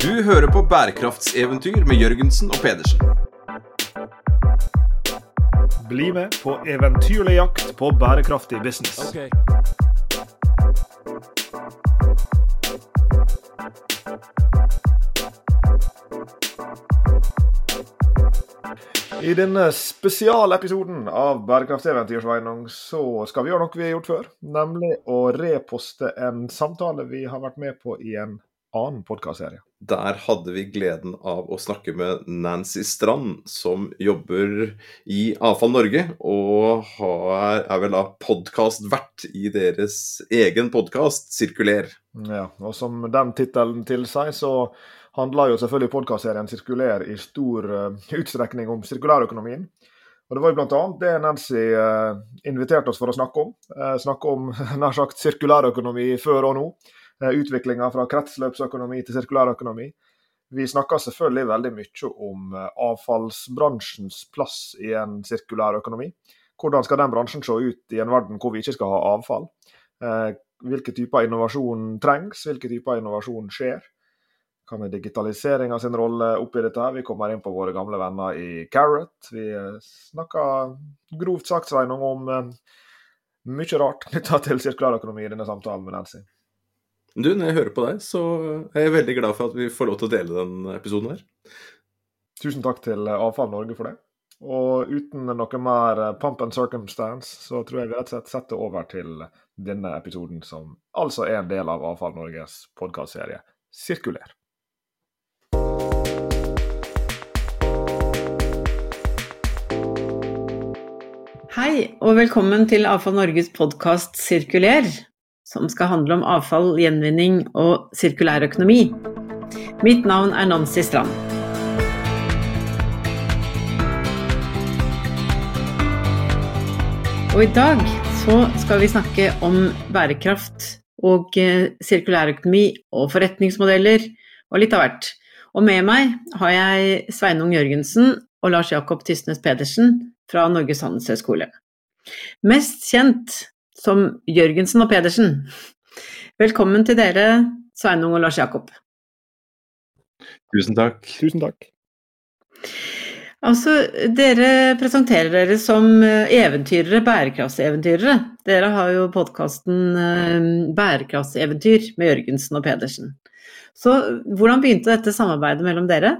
Du hører på bærekraftseventyr med Jørgensen og Pedersen. Bli med på eventyrlig jakt på bærekraftig business. I denne spesialepisoden av Bærekraftseventyr så skal vi gjøre noe vi har gjort før. Nemlig å reposte en samtale vi har vært med på i en annen podkastserie. Der hadde vi gleden av å snakke med Nancy Strand, som jobber i Avfall Norge, og har, er vel da podkastvert i deres egen podkast, Sirkuler. Ja, og som den tittelen tilsier, så handler jo selvfølgelig podkastserien Sirkuler i stor uh, utstrekning om sirkulærøkonomien. Og Det var jo bl.a. det Nancy uh, inviterte oss for å snakke om. Uh, snakke om nær sagt sirkulærøkonomi før og nå. Uh, Utviklinga fra kretsløpsøkonomi til sirkulærøkonomi. Vi snakker selvfølgelig veldig mye om avfallsbransjens plass i en sirkulær økonomi. Hvordan skal den bransjen se ut i en verden hvor vi ikke skal ha avfall? Hvilke typer innovasjon trengs, hvilke typer innovasjon skjer? Hva med digitaliseringa sin rolle oppi dette? her? Vi kommer inn på våre gamle venner i Carrot. Vi snakker grovt sagt Sveinung, om mye rart knytta til sirkulærøkonomi i denne samtalen med Nancy. Du, når jeg hører på deg, så er jeg veldig glad for at vi får lov til å dele den episoden her. Tusen takk til Avfall Norge for det. Og uten noe mer pump and circumstance, så tror jeg vi rett og slett setter over til denne episoden, som altså er en del av Avfall Norges podkastserie Sirkuler. Hei, og velkommen til Avfall Norges podkast Sirkuler, som skal handle om avfall, gjenvinning og sirkulær økonomi. Mitt navn er Nancy Strand. Og i dag så skal vi snakke om bærekraft og sirkulærøkonomi og forretningsmodeller og litt av hvert. Og med meg har jeg Sveinung Jørgensen og Lars Jakob Tysnes Pedersen fra Norges handelshøyskole. Mest kjent som Jørgensen og Pedersen. Velkommen til dere, Sveinung og Lars Jakob. Tusen takk. Tusen takk. Altså, dere presenterer dere som eventyrere, bærekraftseventyrere. Dere har jo podkasten Bærekraftseventyr med Jørgensen og Pedersen. Så hvordan begynte dette samarbeidet mellom dere?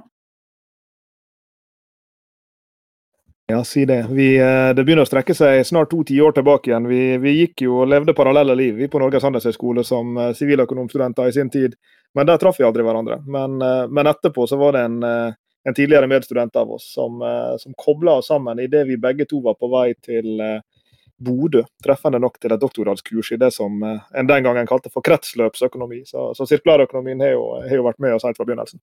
Ja, si det. Vi, det begynner å strekke seg snart to tiår tilbake igjen. Vi, vi, gikk jo og levde parallelle liv vi på Norges handelshøyskole som siviløkonomstudenter i sin tid. Men der traff vi aldri hverandre. Men, men etterpå så var det en, en tidligere medstudent av oss som, som kobla oss sammen idet vi begge to var på vei til Bodø. Treffende nok til et doktorgradskurs i det som en den gangen kalte for kretsløpsøkonomi. Så, så sirkulærøkonomien har jo, har jo vært med oss helt fra begynnelsen.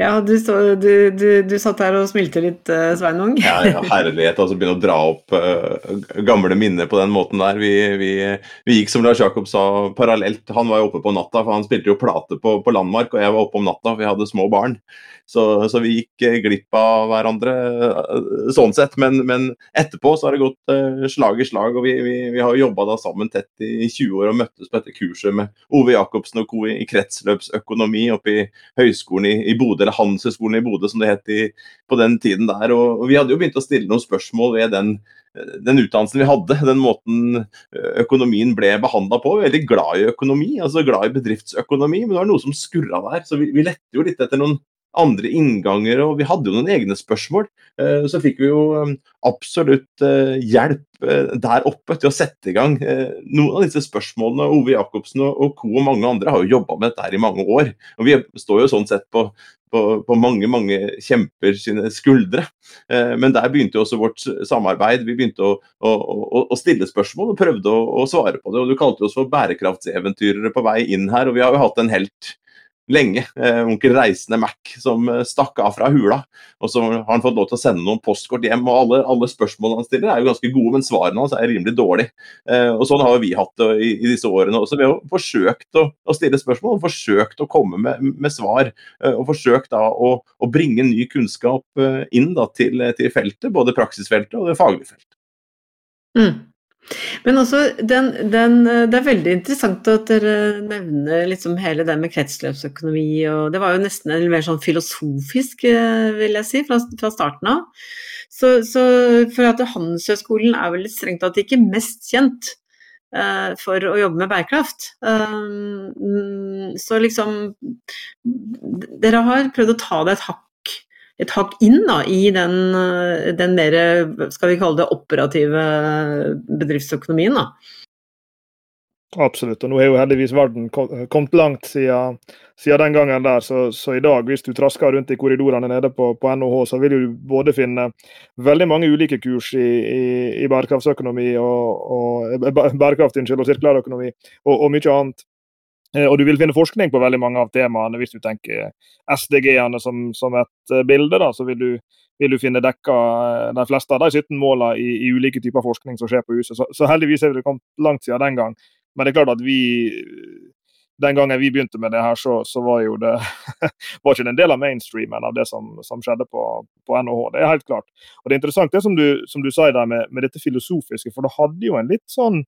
Ja, du, så, du, du, du, satt her og smilte litt, Sveinung. ja, ja, herlighet. altså Begynne å dra opp uh, gamle minner på den måten der. Vi, vi, vi, gikk, som Lars Jakob sa, parallelt. Han var jo oppe på natta, for han spilte jo plate på, på Landmark, og jeg var oppe om natta, for vi hadde små barn. Så, så vi gikk glipp av hverandre sånn sett. Men, men etterpå så har det gått uh, slag i slag, og vi, vi har jobba da sammen tett i 20 år og møttes på dette kurset med Ove Jacobsen og co. i kretsløpsøkonomi oppe i høyskolen i, i Bodø eller Handelshøyskolen i Bodø, som det het i, på den tiden der. Og, og, Vi hadde jo begynt å stille noen spørsmål ved den, den utdannelsen vi hadde, den måten økonomien ble behandla på. Veldig glad i økonomi, altså glad i bedriftsøkonomi, men det var noe som skurra der. Så vi, vi lette jo litt etter noen andre innganger, og vi hadde jo noen egne spørsmål. Så fikk vi jo absolutt hjelp der oppe til å sette i gang noen av disse spørsmålene. Ove Jacobsen og co. og mange andre har jo jobba med dette her i mange år. Og vi står jo sånn sett på, på, på mange mange kjemper sine skuldre. Men der begynte jo også vårt samarbeid. Vi begynte å, å, å stille spørsmål og prøvde å, å, svare på det. og Du kalte oss for bærekraftseventyrere på vei inn her, og vi har jo hatt en helt lenge. Eh, onkel Reisende Mac som stakk av fra hula. Og så har han fått lov til å sende noen postkort hjem. og Alle, alle spørsmålene han stiller er jo ganske gode, men svarene hans er rimelig dårlige. Eh, og Sånn har vi hatt det i, i disse årene også. Vi har forsøkt å, å stille spørsmål, og forsøkt å komme med, med svar. Eh, og forsøkt da å, å, bringe ny kunnskap inn da, til, til feltet, både praksisfeltet og det faglige feltet. Mm. Men også den, den, Det er veldig interessant at dere nevner liksom hele det med kretsløpsøkonomi. og Det var jo nesten en mer sånn filosofisk, eh, vil jeg si, fra, fra starten av. Så, så, for at Handelshøyskolen er vel strengt tatt ikke mest kjent uh, for å jobbe med bærekraft. Um, så liksom Dere har prøvd å ta det et hakk et hakk inn da, i den, eh, den mer, skal vi kalle det, operative bedriftsøkonomien. da. Absolutt, og nå har jo heldigvis verden kommet langt siden, siden den gangen der. Så, så, i dag, hvis du trasker rundt i korridorene nede på, på, NHH, så vil du både finne veldig mange ulike kurs i, i, i bærekraftsøkonomi og, og eh, bærekraft og sirkulærøkonomi og, og mye annet. Eh, og du vil finne forskning på veldig mange av temaene. Hvis du tenker SDG-ene som, som, et eh, bilde, da, så vil du, vil du, finne dekka eh, de fleste av de 17 målene i, i, ulike typer forskning som skjer på huset. Så, så heldigvis er vi kommet langt siden den gang. Men det er klart at vi den gangen vi begynte med det her, så, så var jo det var ikke en del av mainstreamen av det som, som skjedde på, på, NHH. Det er helt klart. Og Det er interessant det som du, som du sier der med, med, dette filosofiske, for det hadde jo en litt sånn Eh,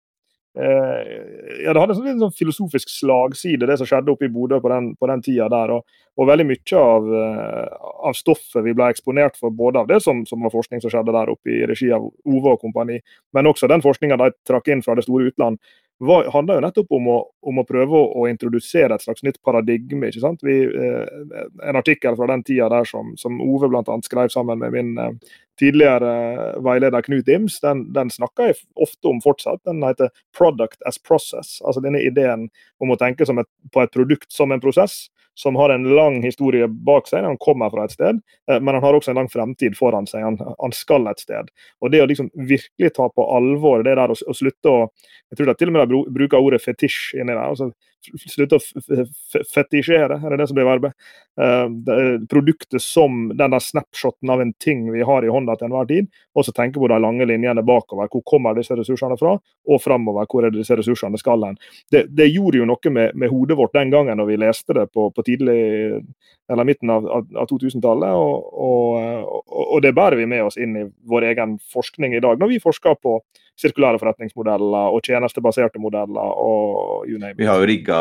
ja, Det hadde en sånn, sånn filosofisk slagside, det som skjedde oppe i Bodø på den, på den tida der. Og, og, veldig mye av, uh, av, stoffet vi ble eksponert for, både av det som, som, var forskning som skjedde der oppe i regi av Ove og kompani, men også den forskninga de trakk inn fra det store utland, var, handla jo nettopp om å, om å prøve å, å, introdusere et slags nytt paradigme. ikke sant? Vi, eh, en artikkel fra den tida der som, som Ove bl.a. skrev sammen med min eh, tidligere veileder Knut Ims, den, den, snakker jeg ofte om fortsatt. Den heter 'Product as Process'. Altså denne ideen om å tenke et, på et produkt som en prosess som har en lang historie bak seg. Han kommer fra et sted, eh, men han har også en lang fremtid foran seg. Han, han skal et sted. Og Det å liksom virkelig ta på alvor det der å, å slutte å Jeg tror de til og med de bruker ordet fetisj inni der. altså Slutte å fetisjere, er det det som blir verbet? Uh, produktet som den der snapshoten av en ting vi har i hånda til enhver tid, og så tenke på de lange linjene bakover. Hvor kommer disse ressursene fra, og framover, hvor er disse ressursene skal hen. Det, det, gjorde jo noe med, med, hodet vårt den gangen når vi leste det på, på tidlig, eller midten av, av, av 2000-tallet, og, og, og, det bærer vi med oss inn i vår egen forskning i dag, når vi forsker på sirkulære forretningsmodeller og tjenestebaserte modeller og you name it. Vi har jo rigga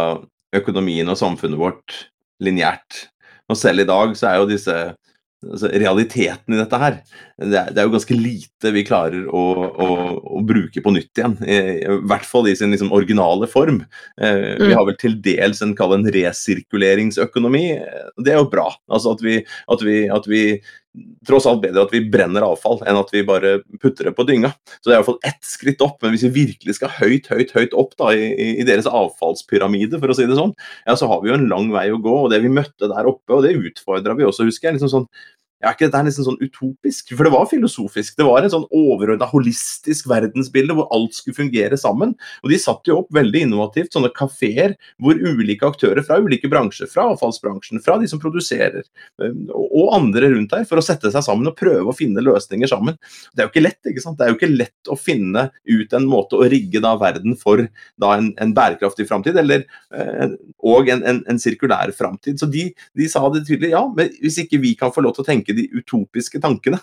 økonomien og samfunnet vårt lineært. Og selv i dag så er jo disse altså realiteten i dette her. Det er, det er, jo ganske lite vi klarer å, å, å bruke på nytt igjen. I, I, hvert fall i sin liksom, originale form. Eh, mm. Vi har vel til dels en, en resirkuleringsøkonomi. Det er jo bra. Altså at vi, at vi, at vi tross alt bedre at vi brenner avfall enn at vi bare putter det på dynga. Så det er i hvert fall ett skritt opp. Men hvis vi virkelig skal høyt, høyt, høyt opp da, i, i, deres avfallspyramide, for å si det sånn, ja, så har vi jo en lang vei å gå. Og det vi møtte der oppe, og det utfordra vi også, husker jeg. liksom sånn er ikke dette nesten sånn utopisk? For det var filosofisk. Det var en sånn overordna holistisk verdensbilde hvor alt skulle fungere sammen. Og de satte jo opp veldig innovativt sånne kafeer hvor ulike aktører fra ulike bransjer, fra avfallsbransjen, fra de som produserer, og andre rundt her, for å sette seg sammen og prøve å finne løsninger sammen. Det er jo ikke lett, ikke sant? Det er jo ikke lett å finne ut en måte å rigge da verden for da en, en bærekraftig framtid, eller eh, og en, en, en sirkulær framtid. Så de, de sa det tydelig, ja, men hvis ikke vi kan få lov til å tenke tenke de utopiske tankene.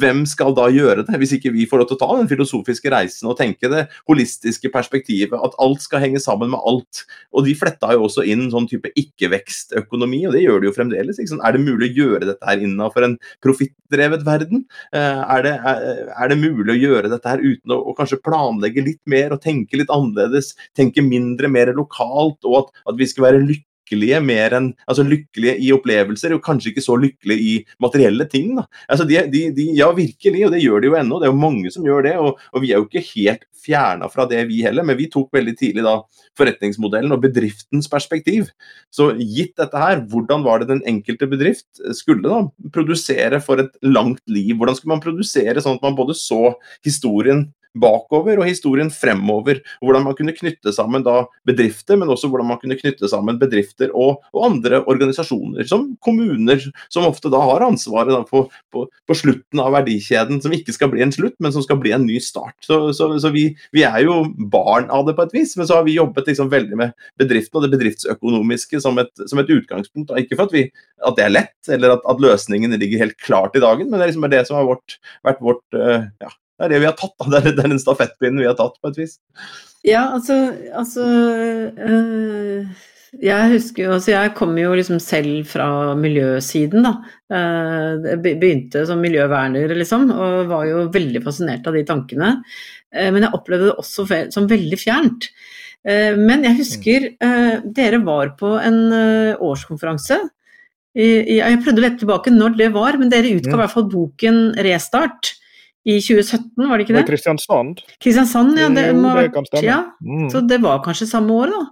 Hvem skal da gjøre det, hvis ikke vi får lov til å ta den filosofiske reisen og tenke det holistiske perspektivet, at alt skal henge sammen med alt. Og de fletta jo også inn sånn type ikke-vekstøkonomi, og det gjør de jo fremdeles. Er det mulig å gjøre dette her innenfor en profittdrevet verden? Eh, er det, er det, mulig å gjøre dette her uten å, å, kanskje planlegge litt mer og tenke litt annerledes, tenke mindre, mer lokalt, og at, at vi skal være lykkelige lykkelige mer enn altså lykkelige i opplevelser, og kanskje ikke så lykkelige i materielle ting. Da. Altså de, de, de, ja, virkelig, og det gjør de jo ennå. Det er jo mange som gjør det. Og, og vi er jo ikke helt fjerna fra det, vi heller, men vi tok veldig tidlig da forretningsmodellen og bedriftens perspektiv. Så gitt dette her, hvordan var det den enkelte bedrift skulle da produsere for et langt liv? Hvordan skulle man produsere sånn at man både så historien bakover og historien fremover. Hvordan man kunne knytte sammen da bedrifter, men også hvordan man kunne knytte sammen bedrifter og, og andre organisasjoner, som kommuner, som ofte da har ansvaret da på, på, på, slutten av verdikjeden, som ikke skal bli en slutt, men som skal bli en ny start. Så, så, så vi, vi, er jo barn av det på et vis, men så har vi jobbet liksom veldig med bedriften og det bedriftsøkonomiske som et, som et utgangspunkt. Da. Ikke for at, vi, at, det er lett, eller at, at løsningene ligger helt klart i dagen, men det er liksom det som har vårt, vært vårt uh, ja, Det er det vi har tatt. Det er, det er den stafettpinnen vi har tatt, på et vis. Ja, altså, altså øh, Jeg husker jo altså Jeg kommer jo liksom selv fra miljøsiden, da. Jeg begynte som miljøverner, liksom, og var jo veldig fascinert av de tankene. Men jeg opplevde det også som veldig fjernt. Men jeg husker dere var på en årskonferanse. Jeg prøvde å lette tilbake når det var, men dere utga i hvert fall boken 'Restart' i 2017, var det ikke det? I Kristiansand. Kristiansand, ja. Det, må kan stemme. ja. Mm. Så det var kanskje samme år, da?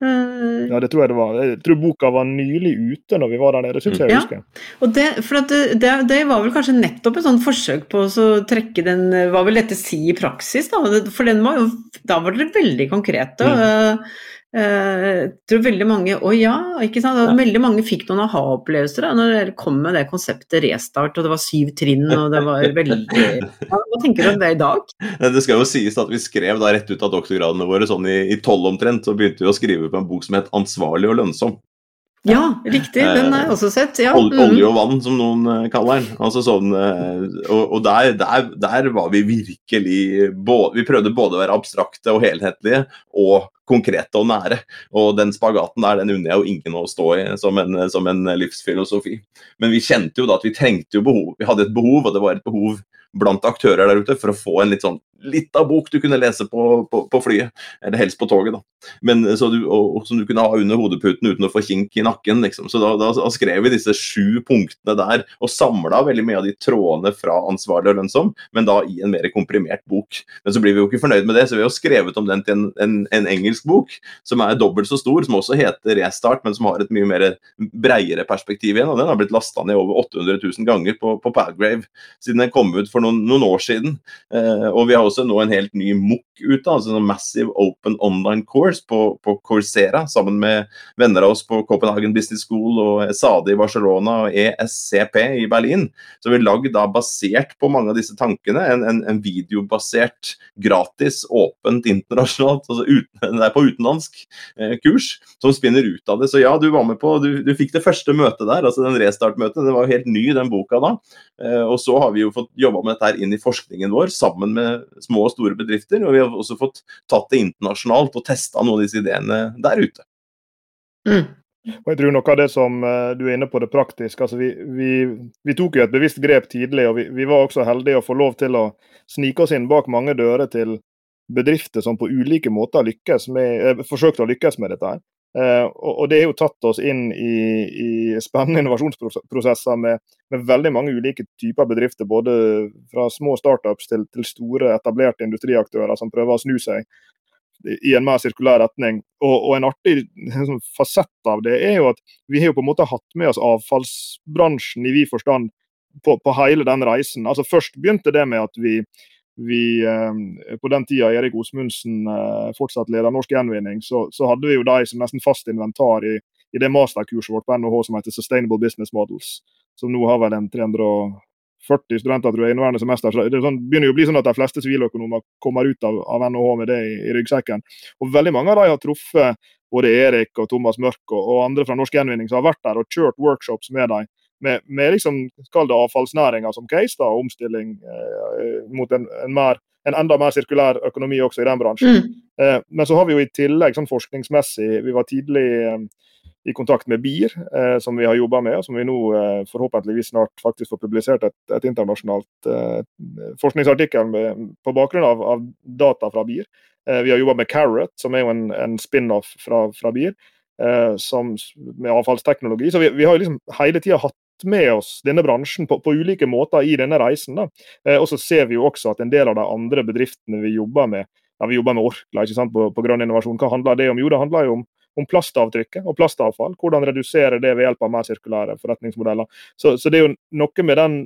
Uh, ja, det tror jeg det var. Jeg tror boka var nylig ute når vi var der nede, syns jeg ja. husker. Og det, for det, det, det, var vel kanskje nettopp et sånt forsøk på å trekke den Hva vil dette si i praksis, da? For den var jo Da var dere veldig konkrete. Mm. Eh, jeg tror veldig mange Å ja, ikke sant. Ja. Veldig mange fikk noen aha-opplevelser når dere kom med det konseptet restart, og det var syv trinn, og det var veldig Hva tenker du om det i dag? Det skal jo sies at vi skrev da rett ut av doktorgradene våre, sånn i tolv omtrent, så begynte vi å skrive på en bok som het 'Ansvarlig og lønnsom'. Ja, riktig. Den har jeg også sett. Ja. Mm. Olje og vann, som noen eh, kaller den. Altså sånn, eh, og, og der, der, der, var vi virkelig både, Vi prøvde både å være abstrakte og helhetlige, og konkrete og nære. Og den spagaten der, den unner jeg jo ingen å stå i som en, som en livsfilosofi. Men vi kjente jo da at vi trengte jo behov. Vi hadde et behov, og det var et behov blant aktører der ute for å få en litt sånn lita bok du kunne lese på, på, på, flyet, eller helst på toget. da. Men, du, og, og, Som du kunne ha under hodeputen uten å få kink i nakken. liksom. Så da, da, skrev vi disse sju punktene der, og samla veldig mye av de trådene fra ansvarlig og lønnsom, men da i en mer komprimert bok. Men så blir vi jo ikke fornøyd med det, så vi har skrevet om den til en, en, en engelsk bok som er dobbelt så stor, som også heter Restart, men som har et mye mer breiere perspektiv igjen. og Den har blitt lasta ned over 800 000 ganger på, på Palgrave siden den kom ut for noen, noen år siden. Eh, og vi har også nå en helt ny MOOC ute, altså en Massive Open Online Course på, på Coursera, sammen med venner av oss på Copenhagen Business School og SADE i Barcelona og ESCP i Berlin. Så vi har lagd da, basert på mange av disse tankene, en, en, en videobasert, gratis, åpent, internasjonalt, altså uten, på utenlandsk eh, kurs, som spinner ut av det. Så ja, du var med på, du, du fikk det første møtet der, altså den restart-møtet. Den var jo helt ny, den boka da. Eh, og så har vi jo fått jobba med dette her inn i forskningen vår, sammen med små og store bedrifter. Og vi har også fått tatt det internasjonalt og testa noen av disse ideene der ute. Mm. Og jeg tror noe av det som uh, du er inne på det praktiske, altså vi, vi, vi, tok jo et bevisst grep tidlig, og vi, vi, var også heldige å få lov til å snike oss inn bak mange dører til bedrifter som på ulike måter lykkes med, eh, forsøkte å lykkes med dette. her. Uh, og, Det har jo tatt oss inn i, i spennende innovasjonsprosesser med, med, veldig mange ulike typer bedrifter. Både fra små startups til, til, store, etablerte industriaktører som prøver å snu seg i en mer sirkulær retning. Og, og En artig sånn, fasett av det er jo at vi har jo på en måte hatt med oss avfallsbransjen i vid forstand på, på hele den reisen. Altså Først begynte det med at vi vi eh, På den tida Erik Osmundsen eh, fortsatt leder Norsk Gjenvinning, så, så, hadde vi jo de som nesten fast inventar i, i det masterkurset vårt på NHH som heter Sustainable Business Models, som nå har vel en 340 studenter tror jeg, inneværende semester. Så det sånn, begynner jo å bli sånn at de fleste siviløkonomer kommer ut av, av, NHH med det i, i, ryggsekken. Og veldig mange av de har truffet både Erik og Thomas Mørk og, og andre fra Norsk Gjenvinning som har vært der og kjørt workshops med dem med, med liksom, avfallsnæringa som case, da, omstilling eh, mot en, en, mer, en, enda mer sirkulær økonomi også i den bransjen. Mm. Eh, men så har vi jo i tillegg sånn forskningsmessig Vi var tidlig eh, i kontakt med BIR, eh, som vi har jobba med, og som vi nå eh, forhåpentligvis snart faktisk får publisert et, et internasjonalt eh, forskningsartikkel med, på bakgrunn av, av, data fra BIR. vi har jobba med Carrot, som er jo en, en spin-off fra, fra BIR. Som, med avfallsteknologi. Så vi, vi har liksom hele tida hatt med oss denne bransjen på, på ulike måter i denne reisen. Eh, og så ser vi jo også at en del av de andre bedriftene vi jobber med, ja, vi jobber med Orkla ikke sant, på, på grønn innovasjon, hva handler det om? Jo, det handler jo om, om plastavtrykket og plastavfall. Hvordan redusere det ved hjelp av mer sirkulære forretningsmodeller. Så, så det er jo noe med den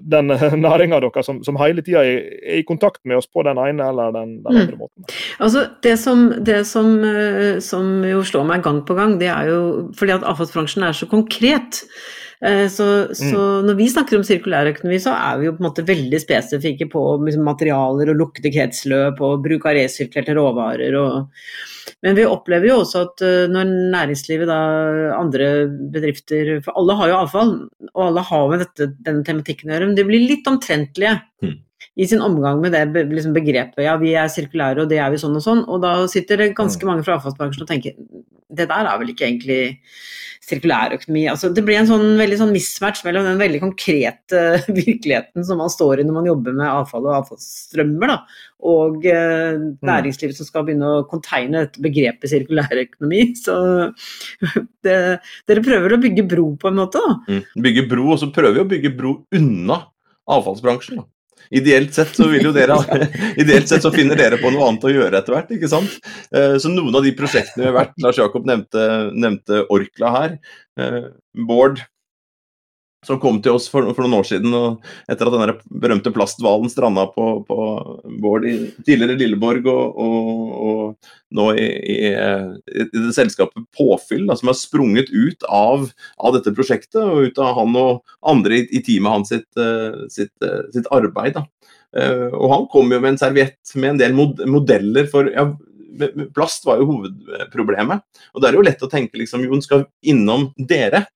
den næringa deres som, som, hele tida er, er, i kontakt med oss på den ene eller den, den mm. andre måten. Altså Det, som, det som, eh, som, jo slår meg gang på gang, det er jo fordi at avfallsbransjen er så konkret. Eh, så, så mm. når vi snakker om sirkulærøkonomi, så er vi jo på en måte veldig spesifikke på liksom, materialer og lukkede kretsløp og bruk av resirkulerte råvarer. Og, men vi opplever jo også at eh, når næringslivet, da, andre bedrifter For alle har jo avfall, og alle har med dette, denne tematikken å gjøre, men de blir litt omtrentlige. Mm. I sin omgang med det liksom begrepet. Ja, vi er sirkulære, og det er vi sånn og sånn. Og da sitter det ganske mm. mange fra avfallsbransjen og tenker det der er vel ikke egentlig sirkulærøkonomi. Altså, det blir en sånn veldig sånn mismatch mellom den veldig konkrete virkeligheten som man står i når man jobber med avfall og avfallsstrømmer, da, og eh, mm. næringslivet som skal begynne å containe dette begrepet sirkulærøkonomi. Så det, dere prøver å bygge bro på en måte, da. Mm. Bygge bro, og så prøver vi å bygge bro unna avfallsbransjen. da. Ideelt sett så vil jo dere Ideelt sett så finner dere på noe annet å gjøre etter hvert, ikke sant. Eh, så noen av de prosjektene vi har vært Lars Jakob nevnte, nevnte Orkla her. Eh, Bård som kom til oss for, for, noen år siden etter at den berømte plasthvalen stranda på, på Bård i tidligere Lilleborg og, og, og nå i, i, i, det selskapet Påfyll, da, som har sprunget ut av, av, dette prosjektet og ut av han og andre i, i teamet hans sitt, eh, sitt, eh, sitt arbeid. Da. Eh, og han kom jo med en serviett med en del modeller for ja, Plast var jo hovedproblemet. Og det er jo lett å tenke liksom, jo, den skal innom dere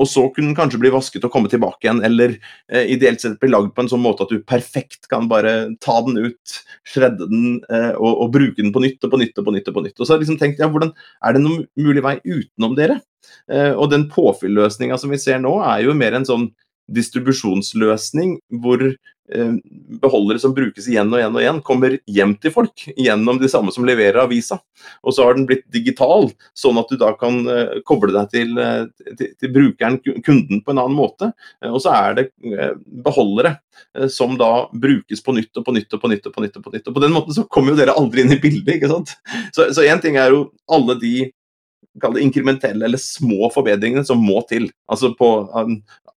og så kunne den kanskje bli vasket og komme tilbake igjen, eller eh, ideelt sett bli lagd på en sånn måte at du perfekt kan bare ta den ut, shredde den eh, og, og, bruke den på nytt og på nytt og på nytt. Og på nytt. Og så har jeg liksom tenkt, ja, hvordan, er det noen mulig vei utenom dere? Eh, og den påfylløsninga som vi ser nå, er jo mer en sånn distribusjonsløsning hvor eh, beholdere som brukes igjen og igjen og igjen, kommer hjem til folk gjennom de samme som leverer avisa. Og så har den blitt digital, sånn at du da kan eh, koble deg til, eh, til, til brukeren, kunden, på en annen måte. Og så er det beholdere som da brukes på nytt og på nytt og på nytt. Og på nytt og på nytt. Og på den måten så kommer jo dere aldri inn i bildet, ikke sant. Så én ting er jo alle de inkrementelle eller små forbedringene som må til. Altså på,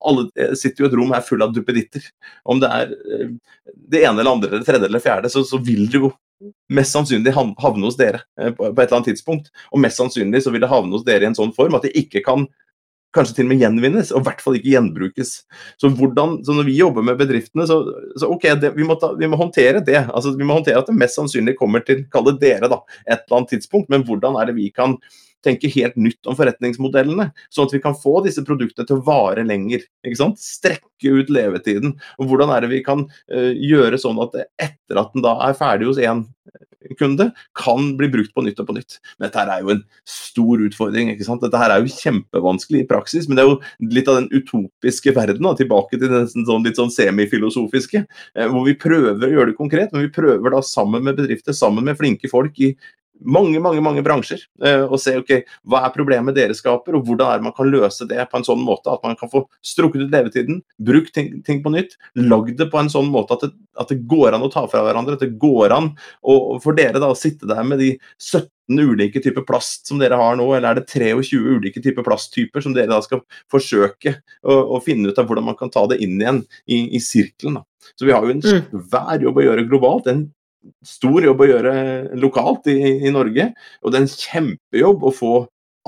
alle sitter jo et rom her full av duppeditter. Om det er eh, det ene eller andre eller tredje eller fjerde, så, så vil det jo mest sannsynlig havne hos dere eh, på, et eller annet tidspunkt. Og mest sannsynlig så vil det havne hos dere i en sånn form at det ikke kan kanskje til og med gjenvinnes, og i hvert fall ikke gjenbrukes. Så, hvordan, så når vi jobber med bedriftene, så, så ok, det, vi, må ta, vi, må håndtere det. Altså, vi må håndtere at det mest sannsynlig kommer til, kall det dere, da, et eller annet tidspunkt. Men hvordan er det vi kan tenke helt nytt om forretningsmodellene, sånn at vi kan få disse produktene til å vare lenger. ikke sant? Strekke ut levetiden. Og hvordan er det vi kan uh, gjøre sånn at etter at den da er ferdig hos én kunde, kan bli brukt på nytt og på nytt. Men dette her er jo en stor utfordring. ikke sant? Dette her er jo kjempevanskelig i praksis, men det er jo litt av den utopiske verden, da, tilbake til den sånn, litt sånn semifilosofiske, uh, hvor vi prøver å gjøre det konkret, men vi prøver da sammen med bedrifter, sammen med flinke folk i mange mange, mange bransjer eh, og se ok, hva er problemet dere skaper, og hvordan er det man kan løse det på en sånn måte at man kan få strukket ut levetiden, brukt ting, ting, på nytt, lagd det på en sånn måte at det, at det, går an å ta fra hverandre. At det går an å, for dere da å sitte der med de 17 ulike typer plast som dere har nå, eller er det 23 ulike typer plasttyper som dere da skal forsøke å, å finne ut av hvordan man kan ta det inn igjen i, i sirkelen. da. Så vi har jo en mm. svær jobb å gjøre globalt. En stor jobb å gjøre lokalt i, i Norge. Og det er en kjempejobb å få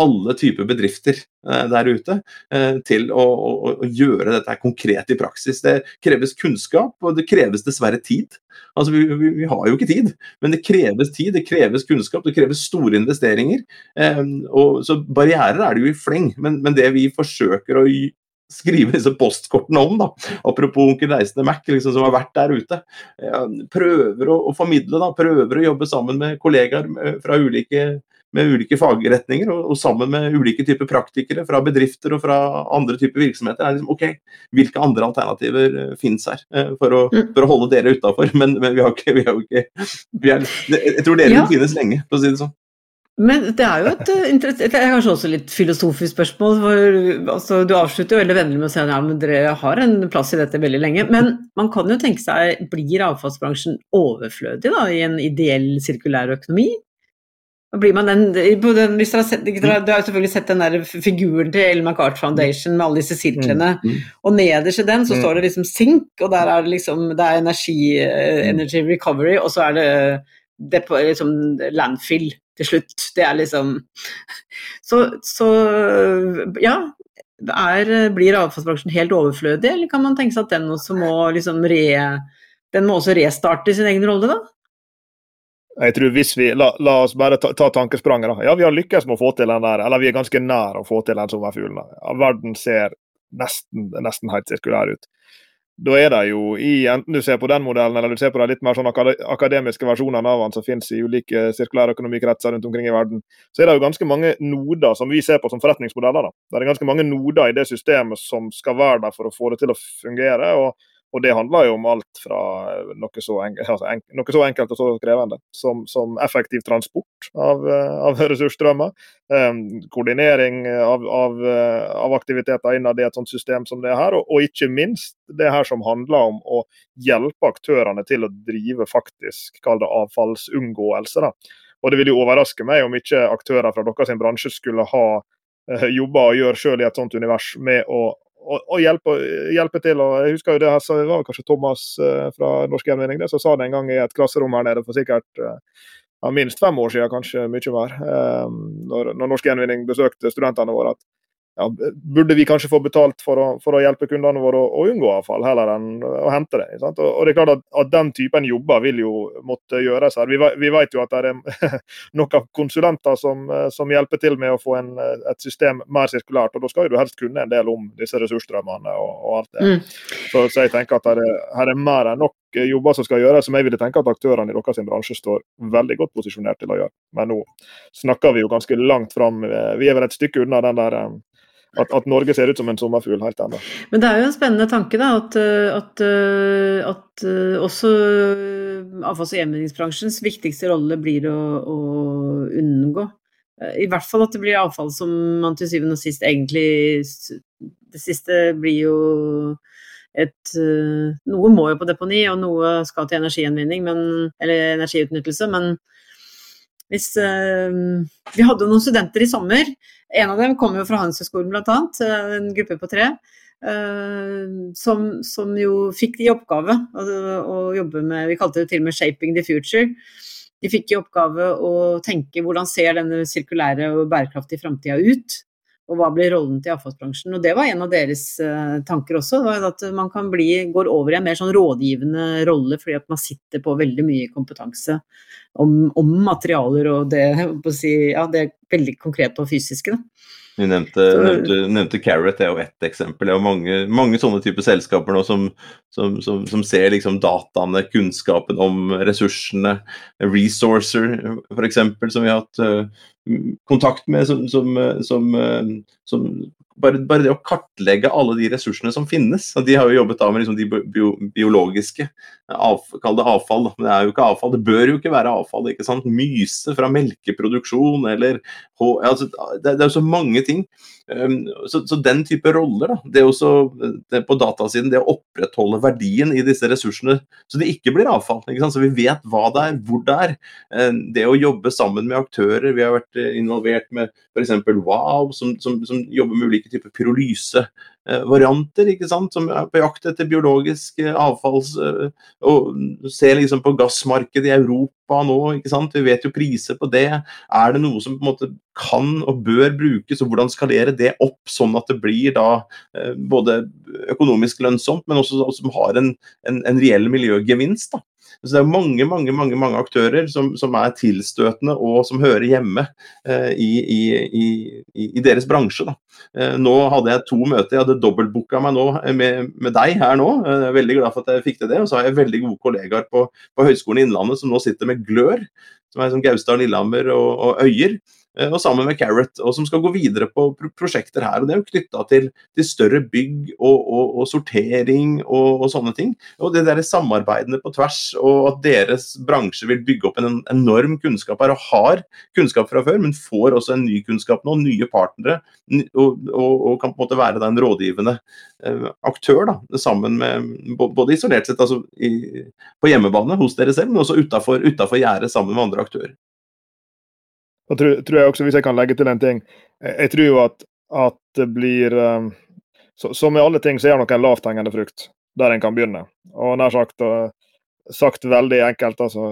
alle typer bedrifter eh, der ute eh, til å, å, å, gjøre dette konkret i praksis. Det kreves kunnskap, og det kreves dessverre tid. Altså, vi, vi, vi, har jo ikke tid, men det kreves tid, det kreves kunnskap, det kreves store investeringer. Eh, og, så barrierer er det jo i fleng, men, men det vi forsøker å skrive disse postkortene om. da, Apropos onkel Reisende Mac, liksom, som har vært der ute. Prøver å, å, formidle, da, prøver å jobbe sammen med kollegaer eh, fra ulike, med ulike fagretninger og, og, sammen med ulike typer praktikere fra bedrifter og fra andre typer virksomheter. er liksom, ok, Hvilke andre alternativer uh, finnes her uh, for, å, mm. for, å, holde dere utafor? Men, men, vi har ikke, vi har ikke vi er, Jeg tror dere ja. vil finnes lenge, for å si det sånn. Men det er jo et, eh, det er kanskje også litt filosofisk spørsmål. for altså, Du avslutter jo veldig vennlig med å si at ja, men dere har en plass i dette veldig lenge. Men man kan jo tenke seg, blir avfallsbransjen overflødig da, i en ideell sirkulær økonomi? Blir man den, den, hvis dere har, sett, dere har selvfølgelig sett den der figuren til Ellen MacArt Foundation med alle disse sirklene. Mm, mm. Og nederst i den så mm. står det liksom sink, og der er det liksom det er energi, eh, energy recovery, og så er det, det liksom landfill til slutt. Det er liksom Så, så ja. Er, blir avfallsbransjen helt overflødig, eller kan man tenke seg at den også må liksom re, den må også restarte sin egen rolle, da? Jeg tror hvis vi, La, la oss bare ta, ta tankespranget. da. Ja, Vi har lykkes med å få til den der, eller vi er ganske nær å få til den sommerfuglen. Ja, verden ser nesten, nesten helt sirkulær ut. Da er det jo i, enten du ser på den modellen eller du ser på de litt mer sånn akademiske versjonene av den som finnes i ulike sirkulærøkonomikretser rundt omkring i verden, så er det jo ganske mange noder som vi ser på som forretningsmodeller. da. Det er ganske mange noder i det systemet som skal være der for å få det til å fungere. og og det handler jo om alt fra eh, noe så, enkelt, altså noe så enkelt og så krevende som, som effektiv transport av, eh, av ressursstrømmer, um, koordinering av, av, eh, av, aktiviteter innad i et sånt system som det her, og, og, ikke minst det her som handler om å hjelpe aktørene til å drive faktisk kall det avfallsunngåelse. Da. Og Det vil jo overraske meg om ikke aktører fra deres bransje skulle ha jobber og gjør selv i et sånt univers med å og, hjelpe, hjelpe, til. og Jeg husker jo det her, så det var kanskje Thomas uh, fra Norsk Gjenvinning som sa det en gang i et klasserom her nede for sikkert uh, minst fem år siden, kanskje mye mer. Um, når, når Norsk Gjenvinning besøkte studentene våre. at ja, burde vi kanskje få betalt for å, for å hjelpe kundene våre å, å, unngå avfall, heller enn å hente det. Og, og, det er klart at, at, Den typen jobber vil jo måtte gjøres her. Vi, vi vet jo at det er noen konsulenter som, som, hjelper til med å få en, et system mer sirkulært. og Da skal du helst kunne en del om disse ressursstrømmene og, og alt det. Mm. Så, så, jeg tenker at her er, her er mer enn nok jobber som skal gjøres, som jeg ville tenke at aktørene i deres bransje står veldig godt posisjonert til å gjøre. Men nå snakker vi jo ganske langt fram. Vi er vel et stykke unna den der at, at, Norge ser ut som en sommerfugl helt ennå. Men det er jo en spennende tanke da, at, at, at også avfalls- og gjenvinningsbransjens viktigste rolle blir å, å, unngå. I hvert fall at det blir avfall som man til syvende og sist egentlig Det siste blir jo et Noe må jo på deponi, og noe skal til energiutnyttelse, men hvis Vi hadde noen studenter i sommer en av dem kommer jo fra Handelshøyskolen bl.a., eh, en gruppe på tre. Uh, som, som, jo fikk i oppgave å, jobbe med Vi kalte det til og med 'Shaping the Future'. De fikk i oppgave å tenke hvordan ser denne sirkulære og bærekraftige framtida ut? Og hva blir rollen til avfallsbransjen? Og det var en av deres uh, tanker også. At man kan bli, går over i en mer sånn rådgivende rolle fordi at man sitter på veldig mye kompetanse om, om materialer og det, si, ja, det veldig konkrete og fysiske. Da. Du nevnte, nevnte, nevnte, Carrot, det er jo ett eksempel. Det er jo mange, mange sånne typer selskaper nå som, som, som, som, ser liksom dataene, kunnskapen om ressursene. Resourcer, f.eks., som vi har hatt uh, kontakt med, som, som, uh, bare, bare, det å kartlegge alle de ressursene som finnes. De har jo jobbet da med liksom de bio, biologiske. Kall det avfall, men det er jo ikke avfall. Det bør jo ikke være avfall. ikke sant? Myse fra melkeproduksjon eller altså, det er jo så mange ting. Um, så, så, den type roller, da, det er også det på datasiden, det å opprettholde verdien i disse ressursene så det ikke blir avfall. Ikke? Så vi vet hva det er, hvor det er. Um, det å jobbe sammen med aktører. Vi har vært eh, involvert med f.eks. Wow, som, som, som jobber med ulike typer typer pyrolysevarianter, ikke sant, som er på jakt etter biologisk eh, avfalls... Eh, og ser liksom på gassmarkedet i Europa nå, ikke sant. Vi vet jo priser på det. Er det noe som på en måte kan og bør brukes, og hvordan skalere det opp sånn at det blir da eh, både økonomisk lønnsomt, men også som har en, en, en reell miljøgevinst. da. Så det er mange mange, mange, mange aktører som, som er tilstøtende og som hører hjemme eh, i, i, i, i, deres bransje. Eh, nå hadde jeg to møter. Jeg hadde dobbeltbooka meg nå eh, med, med, deg her nå. Eh, jeg er veldig glad for at jeg fikk til det. Og så har jeg veldig gode kollegaer på, på Høgskolen Innlandet som nå sitter med Glør, som er som Gaustad, Lillehammer og, og Øyer. Eh, og sammen med Carrot, og som skal gå videre på prosjekter her. og Det er jo knytta til, til, større bygg og, og, og sortering og, og, sånne ting. Og det der samarbeidene på tvers, og at deres bransje vil bygge opp en enorm kunnskap her, og har kunnskap fra før, men får også en ny kunnskap nå, nye partnere, og, kan på en måte være en rådgivende eh, aktør, da, sammen med både isolert sett altså i, på hjemmebane hos dere selv, men også utafor gjerdet sammen med andre aktører. Da tror, tror, jeg også, Hvis jeg kan legge til en ting Jeg tror jo at, at det blir um, Som med alle ting, så er det nok en lavthengende frukt der en kan begynne. Og nær sagt, uh, sagt veldig enkelt, altså,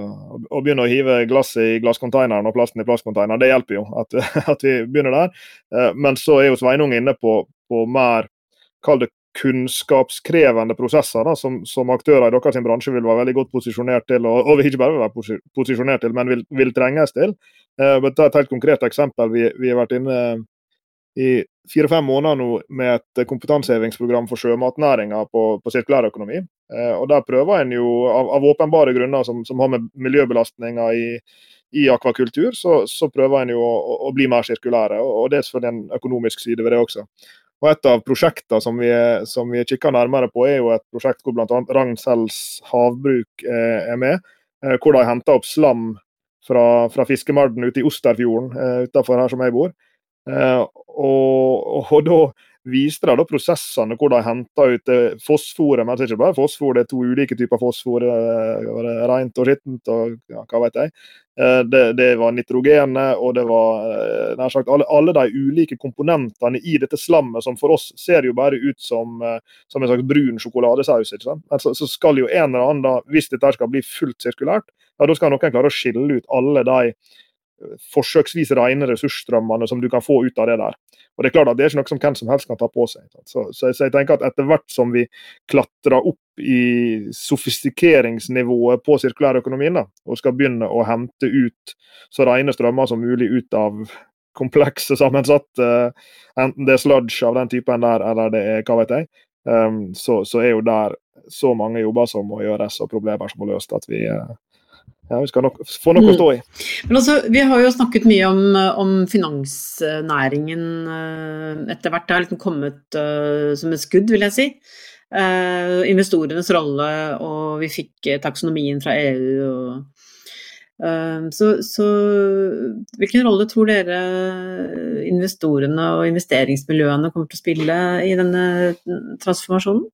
å begynne å hive glasset i glasskonteineren og plasten i plastkonteineren, det hjelper jo at, at vi begynner der. Uh, men så er jo Sveinung inne på, på mer kall det kunnskapskrevende prosesser da, som, som, aktører i deres bransje vil være veldig godt posisjonert til, og, og ikke bare være posisjonert til, men vil, vil trenges til. Uh, ta et helt konkret eksempel. Vi, vi, har vært inne i fire-fem måneder nå med et kompetansehevingsprogram for sjømatnæringa på, på sirkulærøkonomi. Uh, og Der prøver en jo, av, av åpenbare grunner som, som, har med miljøbelastninger i, i akvakultur, så, så, prøver en jo å, å, bli mer sirkulære. Og det er selvfølgelig en økonomisk side ved det også. Og Et av prosjektene som vi, som vi kikker nærmere på, er jo et prosjekt hvor bl.a. Ragn-Sells havbruk er med. Eh, hvor de henter opp slam fra, fra fiskemarden ute i Osterfjorden, eh, utenfor her som jeg bor. Eh, og, og da viste de da prosessene hvor de henta ut fosforet. Men det er ikke bare fosfor, det er to ulike typer fosfor. Eh, rent og skittent og ja, hva vet jeg. Eh, det, det var nitrogenet og det var nær sagt alle, alle, de ulike komponentene i dette slammet, som for oss ser jo bare ut som, som en slags brun sjokoladesaus. ikke sant? Altså, så skal jo en eller annen, da, hvis dette skal bli fullt sirkulært, ja, da skal noen klare å skille ut alle de forsøksvis rene ressursstrømmene som du kan få ut av det der. Og Det er klart at det er ikke noe som hvem som helst kan ta på seg. Så, så, så jeg tenker at etter hvert som vi klatrer opp i sofistikeringsnivået på sirkulærøkonomien, og skal begynne å hente ut så rene strømmer som mulig ut av komplekse sammensatte, enten det er sludge av den typen der, eller det er hva vet jeg, um, så, så, er jo der så mange jobber som må gjøres og problemer som må løses at vi, uh, ja, vi skal nok få noe å stå i. Mm. Men altså, Vi har jo snakket mye om, om finansnæringen uh, etter hvert. Det har liksom kommet uh, som et skudd, vil jeg si. Uh, investorenes rolle, og vi fikk taksonomien fra EU. Og, så, så, hvilken rolle tror dere investorene og investeringsmiljøene kommer til å spille i denne transformasjonen?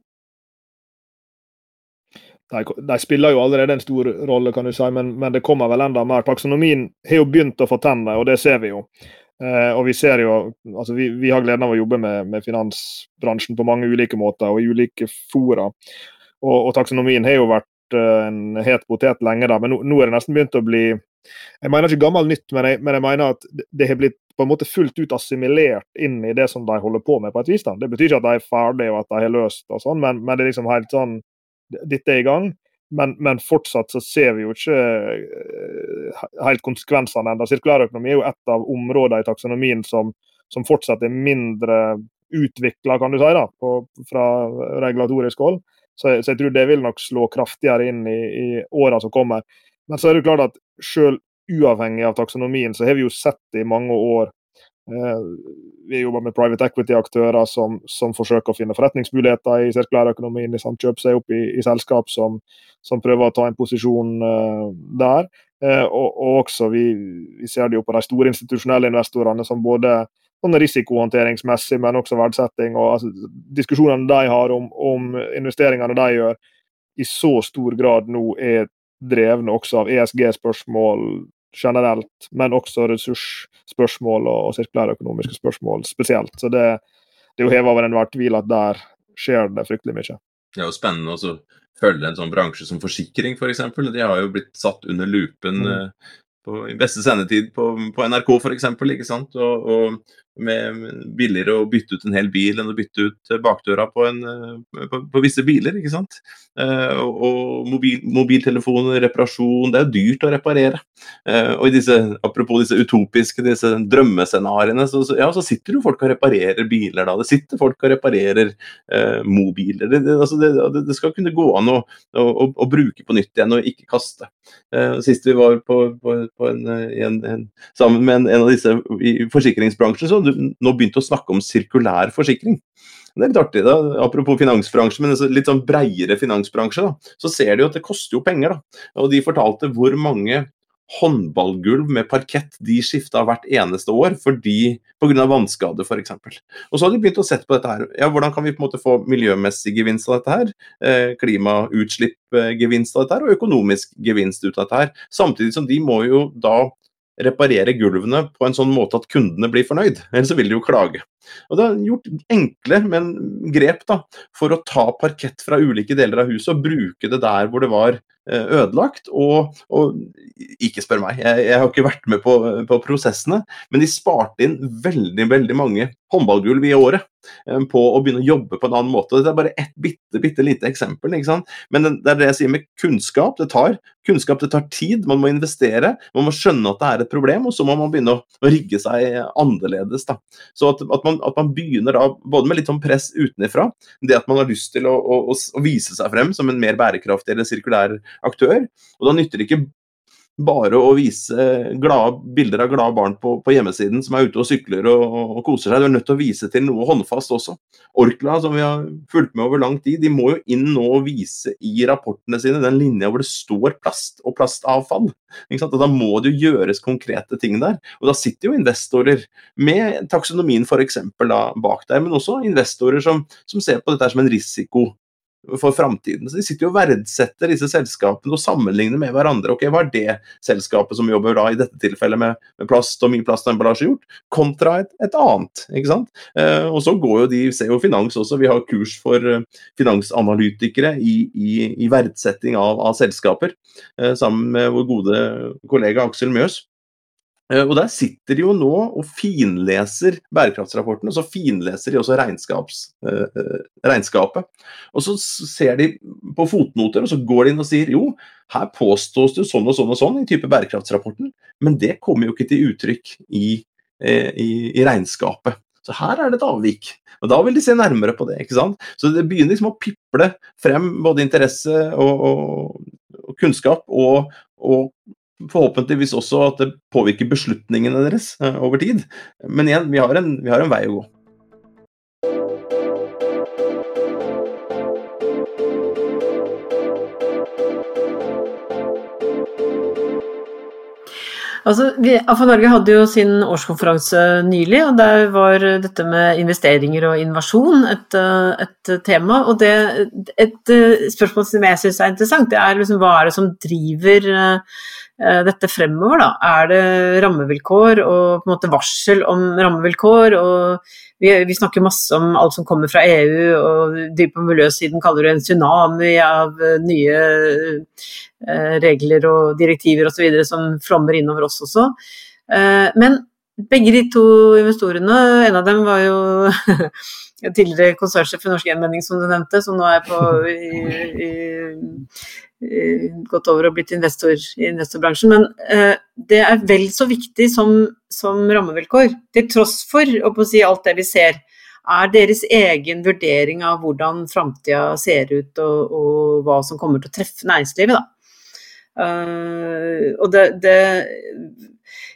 De, de, spiller jo allerede en stor rolle, kan du si, men, men, det kommer vel enda mer. Taksonomien har jo begynt å få tenner, og det ser vi jo. Eh, og Vi ser jo, altså vi, vi, har gleden av å jobbe med, med, finansbransjen på mange ulike måter og i ulike fora. Og, og taksonomien har jo vært eh, en het potet lenge, da, men nå, nå, er det nesten begynt å bli Jeg mener ikke gammel nytt, men jeg, men jeg mener at det har blitt på en måte fullt ut assimilert inn i det som de holder på med. på et vis. Da. Det betyr ikke at de er ferdige og at de har løst, og sånn, men, men det er liksom helt sånn dette er i gang. Men, men, fortsatt så ser vi jo ikke eh, helt konsekvensene ennå. Sirkulærøkonomi er jo et av områdene i taksonomien som, som fortsatt er mindre utvikla, kan du si, da, på, fra regulatorisk hold. Så, så, jeg tror det vil nok slå kraftigere inn i, i åra som kommer. Men så er det klart at selv uavhengig av taksonomien, så har vi jo sett i mange år vi jobber med private equity-aktører som, som, forsøker å finne forretningsmuligheter i sirkulærøkonomien. Liksom, kjøper seg opp i, i selskap som, som, prøver å ta en posisjon uh, der. Uh, og, og, også vi, vi, ser det jo på de store institusjonelle investorene som både sånn risikohåndteringsmessig, men også verdsetting. og altså, Diskusjonene de har om, om investeringene de gjør, i så stor grad nå er drevne også av ESG-spørsmål, generelt, men også ressursspørsmål og, og sirkulærøkonomiske spørsmål spesielt. Så det, det er jo heva over enhver tvil at der skjer det fryktelig mye. Det er jo spennende å følge en sånn bransje som forsikring, f.eks. For de har jo blitt satt under lupen mm. Eh, på, i beste sendetid på, på NRK f.eks. Og, og med billigere å bytte ut en hel bil enn å bytte ut bakdøra på, en, eh, på, på visse biler. ikke sant? Eh, og mobil, mobiltelefoner, reparasjon Det er dyrt å reparere. Eh, og i disse, apropos disse utopiske disse drømmescenarioene, så, så, ja, så sitter jo folk og reparerer biler da. Det sitter folk og reparerer eh, mobiler. Det, det, altså det, det, skal kunne gå an å, å, å, å, bruke på nytt igjen og ikke kaste. Eh, sist vi var på, på en, en, en, sammen med en, av disse i forsikringsbransjen, så nå begynt å snakke om sirkulær forsikring. Det er litt artig, da. apropos finansbransje, men litt sånn breiere finansbransje. da, Så ser de jo at det koster jo penger. da, og De fortalte hvor mange håndballgulv med parkett de skifta hvert eneste år fordi pga. vannskade f.eks. Og så har de begynt å sette på dette her. Ja, Hvordan kan vi på en måte få miljømessig gevinst av dette her? Eh, Klimautslippgevinst av dette her, og økonomisk gevinst ut av dette her. Samtidig som de må jo da reparere gulvene på en sånn måte at kundene blir fornøyd. Ellers vil de jo klage. Og Det er gjort enkle, men grep da, for å ta parkett fra ulike deler av huset og bruke det der hvor det var ødelagt. Og, og ikke spør meg, jeg, jeg, har ikke vært med på, på, prosessene, men de sparte inn veldig, veldig mange håndballgulv i året på å begynne å jobbe på en annen måte. Det er bare ett bitte, bitte lite eksempel. ikke sant? Men det er det jeg sier med kunnskap. Det tar kunnskap, det tar tid. Man må investere. Man må skjønne at det er et problem, og så må man begynne å rigge seg annerledes. da. Så at, at, man, at, man, begynner da både med litt sånn press utenfra, det at man har lyst til å, å, å vise seg frem som en mer bærekraftig eller sirkulær aktør. Og da nytter det ikke bare å vise glad, bilder av glade barn på, på, hjemmesiden som er ute og sykler og, og, koser seg. Du er nødt til å vise til noe håndfast også. Orkla, som vi har fulgt med over lang tid, de må jo inn nå og vise i rapportene sine den linja hvor det står plast og plastavfall. Og da må det jo gjøres konkrete ting der. Og da sitter jo investorer med taksonomien f.eks. bak der, men også investorer som, som ser på dette som en risiko for framtiden. Så De sitter jo og verdsetter disse selskapene og sammenligner med hverandre. Ok, Hva er det selskapet som jobber da i dette tilfellet med, med plast og mye plastemballasje gjort, kontra et, et, annet? ikke sant? Eh, og så går jo de, ser jo finans også, vi har kurs for uh, finansanalytikere i, i, i verdsetting av, av selskaper, eh, sammen med vår gode kollega Aksel Mjøs. Eh, og Der sitter de jo nå og finleser bærekraftsrapporten, og så finleser de også uh, regnskapet. Og Så ser de på fotnoter, og så går de inn og sier jo, her påstås det sånn og sånn og sånn i type bærekraftsrapporten, men det kommer jo ikke til uttrykk i, i, i regnskapet. Så her er det et avvik. Og Da vil de se nærmere på det. ikke sant? Så det begynner liksom å piple frem både interesse og, og, og kunnskap og, og forhåpentligvis også at det påvirker beslutningene deres eh, over tid. Men igjen, vi har en, vi har en vei å gå. Altså, AFA Norge hadde jo sin årskonferanse nylig, og der var dette med investeringer og innovasjon et, eh, et tema. Og det, et eh, spørsmål som jeg syns er interessant, det er liksom hva er det som driver Eh, dette fremover, da? Er det rammevilkår og på en måte varsel om rammevilkår? og vi, vi, snakker masse om alt som kommer fra EU, og de på miljøsiden kaller det en tsunami av nye regler og direktiver osv. som flommer innover oss også. Eh, men begge de to investorene, en av dem var jo tidligere konsernsjef i Norsk Gjenvending, som du nevnte, som nå er på i, i Eh, gått over og blitt investor i investorbransjen. Men eh, det er vel så viktig som, som rammevilkår. Til tross for å si, alt det vi ser, er deres egen vurdering av hvordan framtida ser ut og, og, hva som kommer til å treffe næringslivet. Da. Uh, og det, det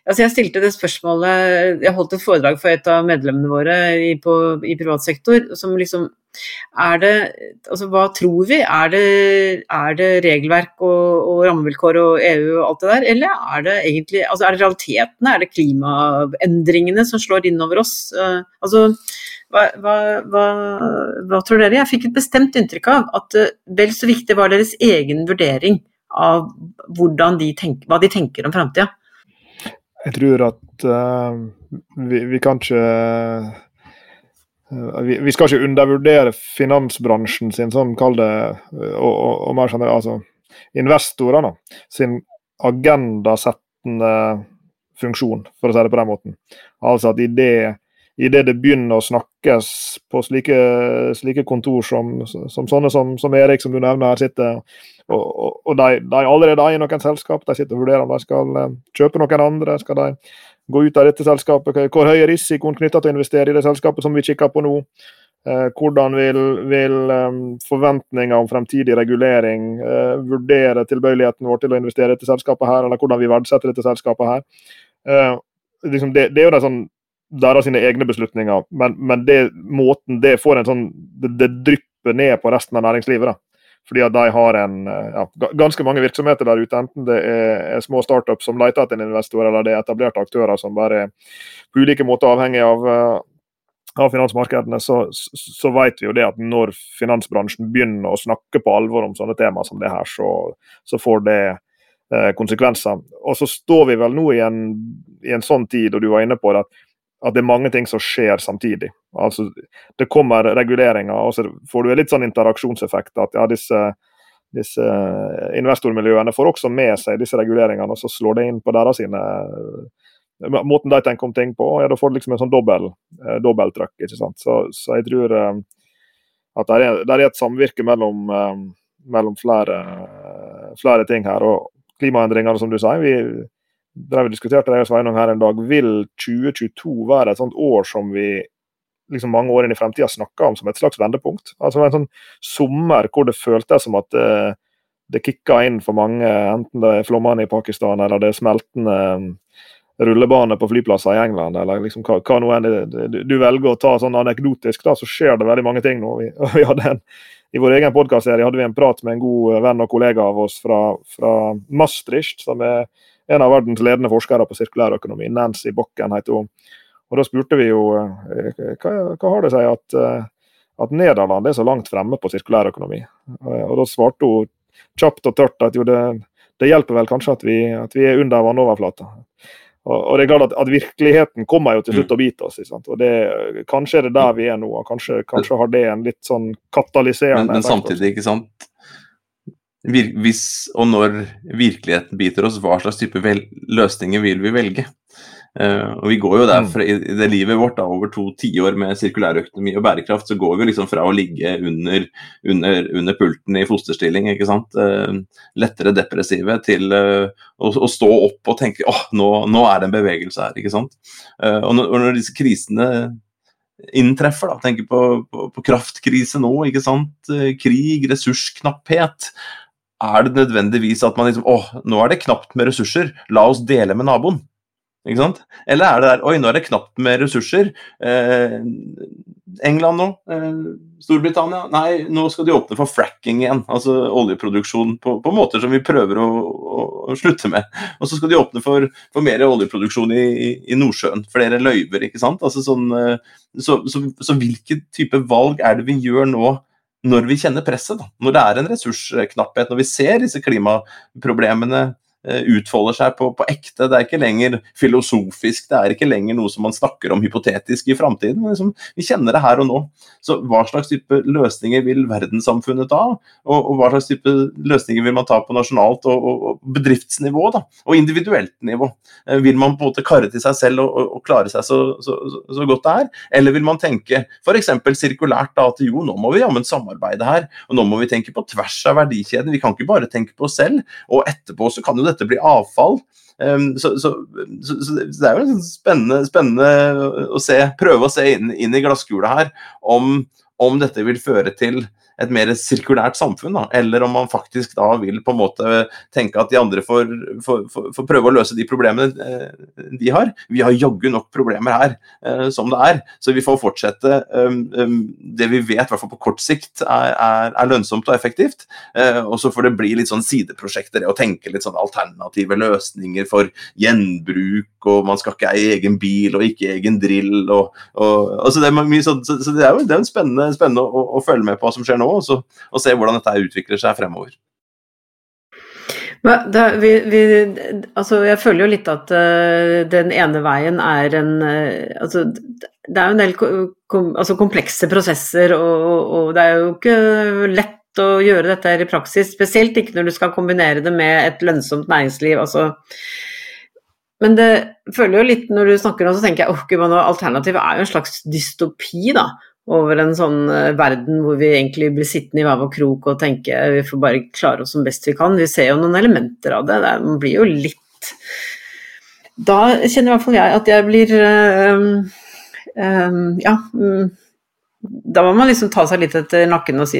altså Jeg stilte det spørsmålet Jeg holdt et foredrag for et av medlemmene våre i, på, i privat sektor som liksom er det, altså Hva tror vi? Er det, er det regelverk og, og, rammevilkår og EU og alt det der, eller er det egentlig altså er det realitetene? Er det klimaendringene som slår innover oss? Uh, altså, hva, hva, hva, hva, tror dere? Jeg fikk et bestemt inntrykk av at uh, vel så viktig var deres egen vurdering av de tenker, hva de tenker om framtida. Jeg tror at uh, vi, vi, kan ikke Eh, vi, skal ikke undervurdere finansbransjen sin, sånn kall det, og, og, og mer generelt, altså investorene sin agendasettende funksjon, for å si det på den måten. Altså at i det, i det, begynner å snakkes på slike, slike kontor som, som sånne som, som, Erik, som du nevner her, sitter og, og, og de, de allerede i noen selskap, de sitter og vurderer om de skal eh, kjøpe noen andre. skal de gå ut av dette selskapet? Hvor høy er risikoen knyttet til å investere i det selskapet som vi kikker på nå? Eh, hvordan vil, vil um, forventninger om fremtidig regulering vurdere tilbøyeligheten vår til å investere i dette selskapet her, eller hvordan vi verdsetter dette selskapet her? Liksom det, det, er jo det sånn deres sine egne beslutninger, men, men det, måten det får en sånn Det, det drypper ned på resten av næringslivet. da. Fordi at de har en, eh, ja, ganske mange virksomheter der ute, enten det er små startups som leter etter en investor, eller det er etablerte aktører som bare på ulike måter avhengig av, eh, av finansmarkedene, så, så, vet vi jo det at når finansbransjen begynner å snakke på alvor om sånne tema som det her, så, så får det eh, konsekvenser. Og så står vi vel nå i en, i en sånn tid, og du var inne på det, at at det er mange ting som skjer samtidig. Altså, det kommer reguleringer, og så får du litt sånn interaksjonseffekt. At ja, disse, disse investormiljøene får også med seg disse reguleringene, og så slår det inn på deres sine Måten de tenker om ting på, ja, da får du liksom en sånn dobbel, dobbelttrykk. ikke sant? Så, så jeg tror at det er, det er et samvirke mellom, mellom flere, flere ting her. og klimaendringene, som du sier. Vi drev og diskuterte det Sveinung her en dag. Vil 2022 være et sånt år som vi liksom mange år inn i fremtida snakker om som et slags vendepunkt? Altså En sånn sommer hvor det føltes som at det, det kicka inn for mange, enten det er flommene i Pakistan eller det er smeltende um, rullebane på flyplasser i England, eller liksom hva, hva nå enn du velger å ta sånn anekdotisk, da, så skjer det veldig mange ting nå. Vi, vi hadde en i vår egen podkastserie hadde vi en prat med en god venn og kollega av oss fra, fra Maastricht, som er en av verdens ledende forskere på sirkulærøkonomi. Nancy Bokken heter hun. Og Da spurte vi jo eh, hva, hva har det seg at, eh, at Nederland er så langt fremme på sirkulærøkonomi. Og Da svarte hun kjapt og tørt at jo, det, det hjelper vel kanskje at vi, at vi er under vannoverflata. Og, og, det er klart at, at, Virkeligheten kommer jo til slutt og å bite oss. og det, Kanskje er det der vi er nå. og Kanskje, kanskje har det en litt sånn katalyserende Men, men samtidig, ikke sant. Hvis og når virkeligheten biter oss, hva slags type løsninger vil vi velge? Uh, og Vi går jo der, mm. i, det livet vårt, da, over to tiår med sirkulærøkonomi og bærekraft, så går vi liksom fra å ligge under, under, under pulten i fosterstilling, ikke sant, uh, lettere depressive, til uh, å, å, stå opp og tenke åh, nå, nå, er det en bevegelse her. ikke sant. og når, og, når, disse krisene inntreffer, da, tenker på, på, på kraftkrise nå, ikke sant, krig, ressursknapphet, er det nødvendigvis at man liksom åh, nå er det knapt med ressurser, la oss dele med naboen. Ikke sant? Eller er det der Oi, nå er det knapt med ressurser. Eh, England nå? Eh, Storbritannia? Nei, nå skal de åpne for fracking igjen. Altså oljeproduksjon på, på måter som vi prøver å, å, å, slutte med. Og så skal de åpne for, for mer oljeproduksjon i, i, i, Nordsjøen. Flere løyver, ikke sant. Altså sånn, eh, så, så, så hvilke type valg er det vi gjør nå? Når vi kjenner presset, da. når det er en ressursknapphet, når vi ser disse klimaproblemene utfolder seg på, på, ekte. Det er ikke lenger filosofisk, det er ikke lenger noe som man snakker om hypotetisk i framtiden. Liksom, vi kjenner det her og nå. Så hva slags type løsninger vil verdenssamfunnet ta? Og, og hva slags type løsninger vil man ta på nasjonalt og, og, og bedriftsnivå? Da, og individuelt nivå? Eh, vil man på en måte karre til seg selv og, klare seg så, så, så, godt det er? Eller vil man tenke f.eks. sirkulært da, at jo, nå må vi jammen samarbeide her, og nå må vi tenke på tvers av verdikjeden. Vi kan ikke bare tenke på oss selv. Og etterpå så kan jo det dette blir avfall. Um, så, så, så, så, det er jo sånn spennende, spennende, å se, prøve å se inn, inn i glasskula her om, om dette vil føre til et mer sirkulært samfunn, da. eller om man faktisk da vil på en måte tenke at de andre får, får, får, får prøve å løse de problemene eh, de har. Vi har jaggu nok problemer her eh, som det er, så vi får fortsette um, um, det vi vet, i hvert fall på kort sikt, er, er, er lønnsomt og effektivt. Eh, og så får det bli litt sånn sideprosjekter, å tenke litt sånn alternative løsninger for gjenbruk, og man skal ikke eie egen bil og ikke egen drill. og, og altså det, er mye sånn, så, så det er jo det er spennende, spennende å, å, følge med på hva som skjer nå nå, og, så, og se hvordan dette utvikler seg fremover. Da, vi, vi, altså jeg føler jo litt at uh, den ene veien er en uh, altså, Det er jo en del kom, altså komplekse prosesser, og, og, det er jo ikke lett å gjøre dette her i praksis. Spesielt ikke når du skal kombinere det med et lønnsomt næringsliv. altså men det føler jo litt når du snakker nå, så tenker jeg at oh, alternativet er jo en slags dystopi, da over en sånn eh, verden hvor vi egentlig blir sittende i hver vår krok og tenke vi får bare klare oss som best vi kan. Vi ser jo noen elementer av det. Det blir jo litt Da kjenner i hvert fall jeg at jeg blir øh, øh, Ja. Mm, da må man liksom ta seg litt etter nakken og si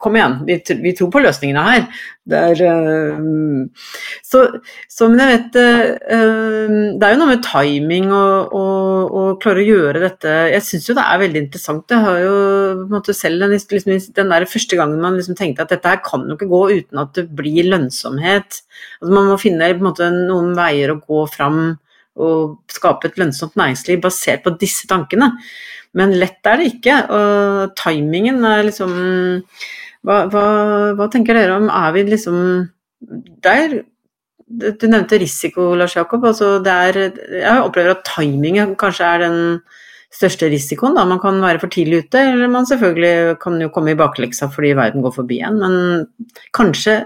kom igjen, vi, vi tror på løsningene her. Er, uh, så, så, men jeg vet uh, Det er jo noe med timing og, og, og klare å gjøre dette Jeg syns jo det er veldig interessant. Jeg har jo på en måte selv den, liksom, den der første gangen man liksom tenkte at dette her kan jo ikke gå uten at det blir lønnsomhet. Altså man må finne måte noen veier å gå fram og skape et lønnsomt næringsliv basert på disse tankene. Men lett er det ikke. Og timingen er liksom hva, hva, hva tenker dere om Er vi liksom der Du nevnte risiko, Lars Jakob. Altså er, jeg opplever at timingen kanskje er den største risikoen. Da. Man kan være for tidlig ute, eller man selvfølgelig kan jo komme i bakleksa fordi verden går forbi en. Men kanskje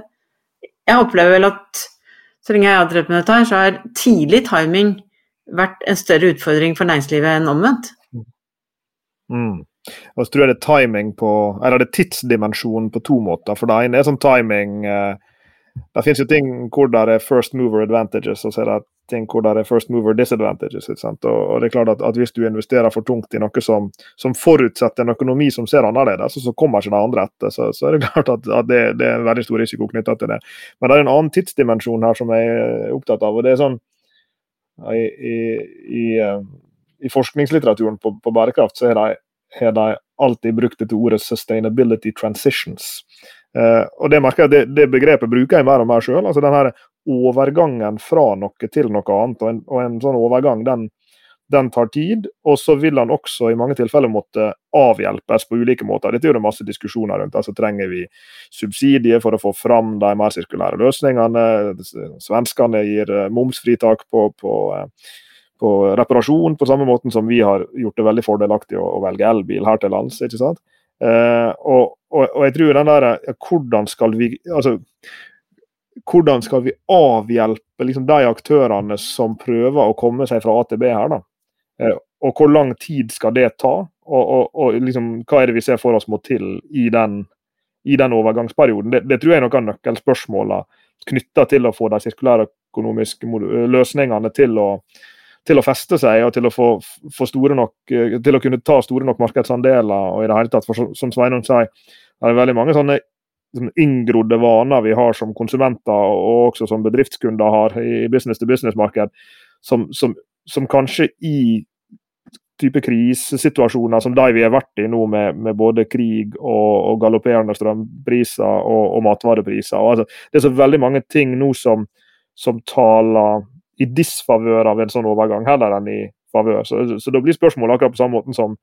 Jeg opplever vel at så lenge jeg har drevet med dette her, så har tidlig timing vært en større utfordring for næringslivet enn omvendt. Mm. Og så tror jeg det er timing på, eller det er tidsdimensjonen på to måter. For det ene er sånn timing eh, Det finnes jo ting hvor det er first mover advantages, og så er det ting hvor det er first mover disadvantages. Og, og, det er klart at, at, Hvis du investerer for tungt i noe som, som forutsetter en økonomi som ser annerledes, så, kommer ikke de andre etter. Så, så, er det klart at, at det, det, er en veldig stor risiko knytta til det. Men det er en annen tidsdimensjon her som jeg er opptatt av. og det er sånn i, i, i, eh, i forskningslitteraturen på, på, bærekraft så har de alltid brukt dette ordet 'sustainability transitions'. Uh, og Det merker jeg det, det, begrepet bruker jeg mer og mer sjøl. Altså den her overgangen fra noe til noe annet. Og en, og en sånn overgang den, den, tar tid. Og så vil han også i mange tilfeller måtte avhjelpes på ulike måter. Dette er det masse diskusjoner rundt. altså Trenger vi subsidier for å få fram de mer sirkulære løsningene? Svenskene gir eh, momsfritak på, på eh, på reparasjon, på samme måten som vi har gjort det veldig fordelaktig å, å velge elbil her til lands. ikke sant? Eh, og, og, og, jeg tror den der, hvordan skal vi altså hvordan skal vi avhjelpe liksom, de aktørene som prøver å komme seg fra A til B her? da? Eh, og hvor lang tid skal det ta? Og, og, og liksom, hva er det vi ser for oss må til i den, i den overgangsperioden? Det, det, tror jeg er noen av nøkkelspørsmålene knytta til å få de sirkulære økonomiske løsningene til å, til å feste seg og til å, få, få nok, eh, til å kunne ta store nok markedsandeler. og i det hele tatt, for Som Sveinung sier, det er veldig mange sånne inngrodde vaner vi har som konsumenter og også som bedriftskunder har i business-to-business-marked, som, som, som, kanskje i type krisesituasjoner som de vi har vært i nå, med, med både krig og, og galopperende strømpriser og, og matvarepriser og altså, Det er så veldig mange ting nå som, som taler i disfavør av en sånn overgang, heller enn i favør. Så, så, da blir spørsmålet akkurat på samme måten som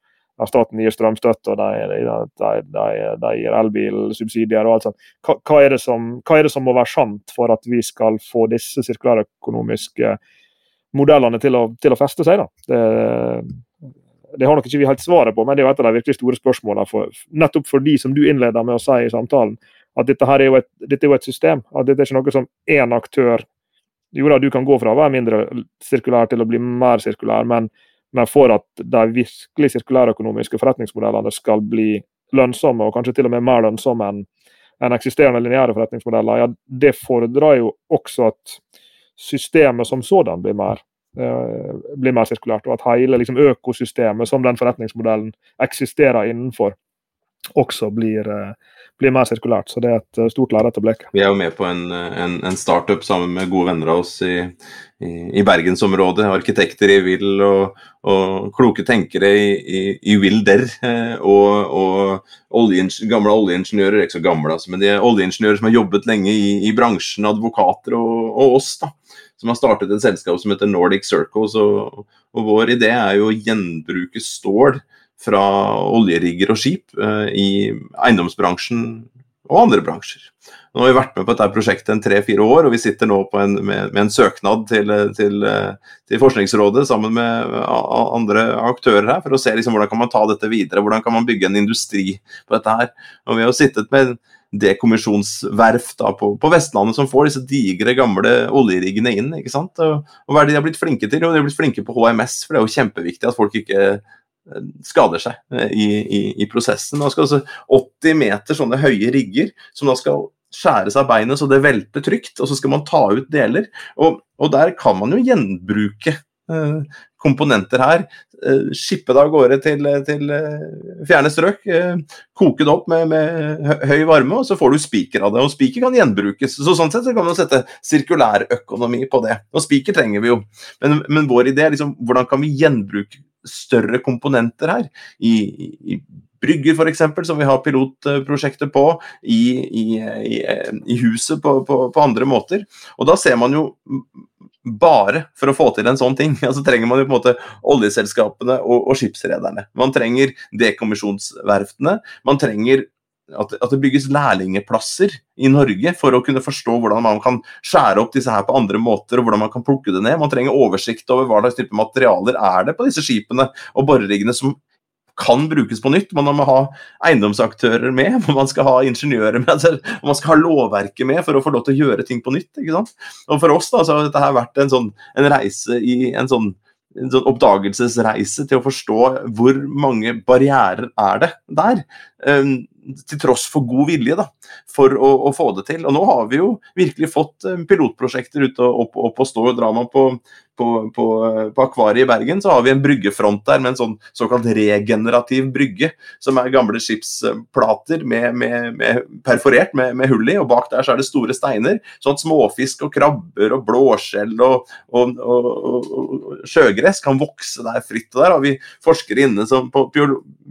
staten gir strømstøtte og de, de, de, de gir elbilsubsidier og alt sånt. Hva, hva, er som, hva, er det som, må være sant for at vi skal få disse sirkulærøkonomiske modellene til å, til å feste seg? da? Det, det har nok ikke vi helt svaret på, men det er jo et av de virkelig store spørsmålene. For, nettopp fordi, som du innleder med å si i samtalen, at dette, her er jo et, dette er jo et system. At dette er ikke noe som én aktør Jo da, du kan gå fra å være mindre sirkulær til å bli mer sirkulær, men men for at de virkelig sirkulærøkonomiske forretningsmodellene skal bli lønnsomme, og kanskje til og med mer lønnsomme enn en eksisterende lineære forretningsmodeller, ja, det fordrer jo også at systemet som sådan blir mer, eh, blir mer sirkulært, og at hele liksom, økosystemet som den forretningsmodellen eksisterer innenfor, også blir, eh, blir mer sirkulært. Så det er et eh, stort lerret å bleke. Vi er jo med på en, en, en, startup sammen med gode venner av oss i, i, i bergensområdet. Arkitekter i Will og, og kloke tenkere i, i, i Will Der. Eh, og, og oljeing, gamle oljeingeniører, ikke så gamle, altså, men de er oljeingeniører som har jobbet lenge i, i bransjen, advokater og, og oss. da som har startet et selskap som heter Nordic Circles. Og, og, vår idé er jo å gjenbruke stål fra oljerigger og skip eh, i eiendomsbransjen og andre bransjer. Nå har vi vært med på dette prosjektet en tre-fire år, og vi sitter nå en, med, med, en søknad til, til, til, Forskningsrådet sammen med andre aktører her, for å se liksom, hvordan kan man ta dette videre, hvordan kan man bygge en industri på dette her. Og Vi har sittet med dekommisjonsverft da, på, på, Vestlandet som får disse digre, gamle oljeriggene inn. ikke sant? Og, og hva er det de har blitt flinke til? Jo, de har blitt flinke på HMS, for det er jo kjempeviktig at folk ikke skader seg eh, i, i, i prosessen. Da skal altså 80 meter sånne høye rigger som da skal skjæres av beinet så det velter trygt, og så skal man ta ut deler. Og, og der kan man jo gjenbruke eh, komponenter her. Eh, skippe det av gårde til, til eh, fjerne strøk. Eh, koke det opp med, med, høy varme, og så får du spiker av det. Og spiker kan gjenbrukes. Så Sånn sett så kan man sette sirkulærøkonomi på det. Og spiker trenger vi jo. Men, men vår idé er liksom hvordan kan vi gjenbruke større komponenter her. I, i brygger f.eks., som vi har pilotprosjekter på, i, i, i huset på, på, på, andre måter. Og da ser man jo bare for å få til en sånn ting, altså trenger man jo på en måte oljeselskapene og, og skipsrederne. Man trenger dekommisjonsverftene. Man trenger at, at, det bygges lærlingeplasser i Norge for å kunne forstå hvordan man kan skjære opp disse her på andre måter, og hvordan man kan plukke det ned. Man trenger oversikt over hva slags type materialer er det på disse skipene og boreriggene som kan brukes på nytt. Man må ha eiendomsaktører med, man skal ha ingeniører med, man skal ha lovverket med for å få lov til å gjøre ting på nytt. ikke sant? Og For oss da, så har dette vært en, sånn, en reise i en sånn en sånn oppdagelsesreise til å forstå hvor mange barrierer er det der. Um, til tross for god vilje da, for å, å, få det til. Og nå har vi jo virkelig fått eh, pilotprosjekter ute og opp, opp og stå. Drar man på, på, på, på, Akvariet i Bergen, så har vi en bryggefront der med en sånn såkalt regenerativ brygge. Som er gamle skipsplater med, med, med perforert med, med, hull i, og bak der så er det store steiner. Sånn at småfisk og krabber og blåskjell og, og, og, og, sjøgress kan vokse der fritt. Og der har vi forskere inne, som,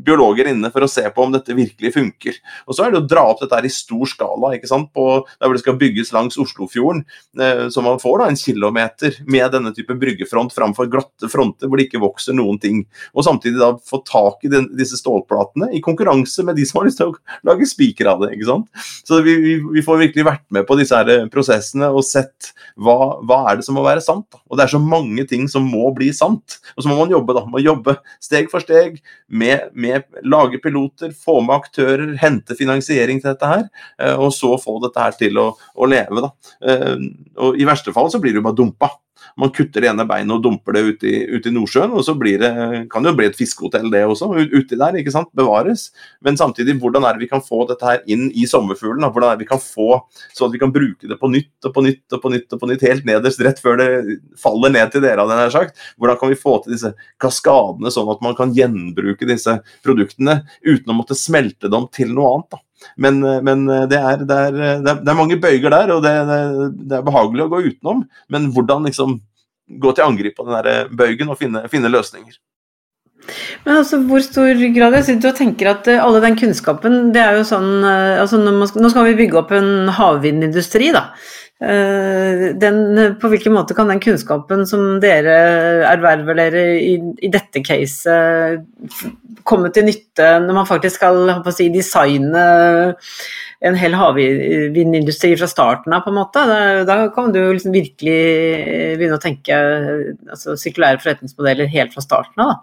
biologer inne for å se på om dette virkelig funker. Og Så er det å dra opp dette her i stor skala, ikke sant? På, der hvor det skal bygges langs Oslofjorden. Eh, så man får da en kilometer med denne type bryggefront framfor glatte fronter hvor det ikke vokser noen ting. Og samtidig da få tak i den, disse stålplatene i konkurranse med de som har lyst til å lage spiker av det. ikke sant? Så vi, vi, vi, får virkelig vært med på disse her prosessene og sett hva, hva er det som må være sant. Og det er så mange ting som må bli sant. Og så må man jobbe da, man jobbe steg for steg med, med lage piloter, få med aktører, hente finansiering til dette her, eh, og så få dette her til å, å leve. Da. Eh, og I verste fall så blir jo bare dumpa. Man kutter det ene beinet og dumper det ute i, ut i Nordsjøen, og så det, kan det jo bli et fiskehotell det også, uti der, ikke sant, bevares. Men samtidig, hvordan er det vi kan få dette her inn i sommerfuglen? Hvordan er det vi kan få så at vi kan bruke det på nytt og på nytt og på nytt og på nytt, helt nederst, rett før det faller ned til dere, hadde jeg sagt. Hvordan kan vi få til disse kaskadene, sånn at man kan gjenbruke disse produktene uten å måtte smelte dem til noe annet? da. Men, eh, men eh, det, er, det, er, eh, det, er, mange bøyger der, og det, det, er behagelig å gå utenom. Men hvordan liksom gå til angrep på den der bøygen og finne, finne løsninger. Men altså, hvor stor grad Jeg sitter og tenker at alle den kunnskapen det er jo sånn altså Nå skal vi bygge opp en havvindindustri, da. Den, på hvilken måte kan den kunnskapen som dere erverver dere i, i dette caset, komme til nytte når man faktisk skal si, designe en hel havvindindustri fra starten av, på en måte? Da, da kan du liksom virkelig begynne å tenke altså, sirkulære forretningsmodeller helt fra starten av.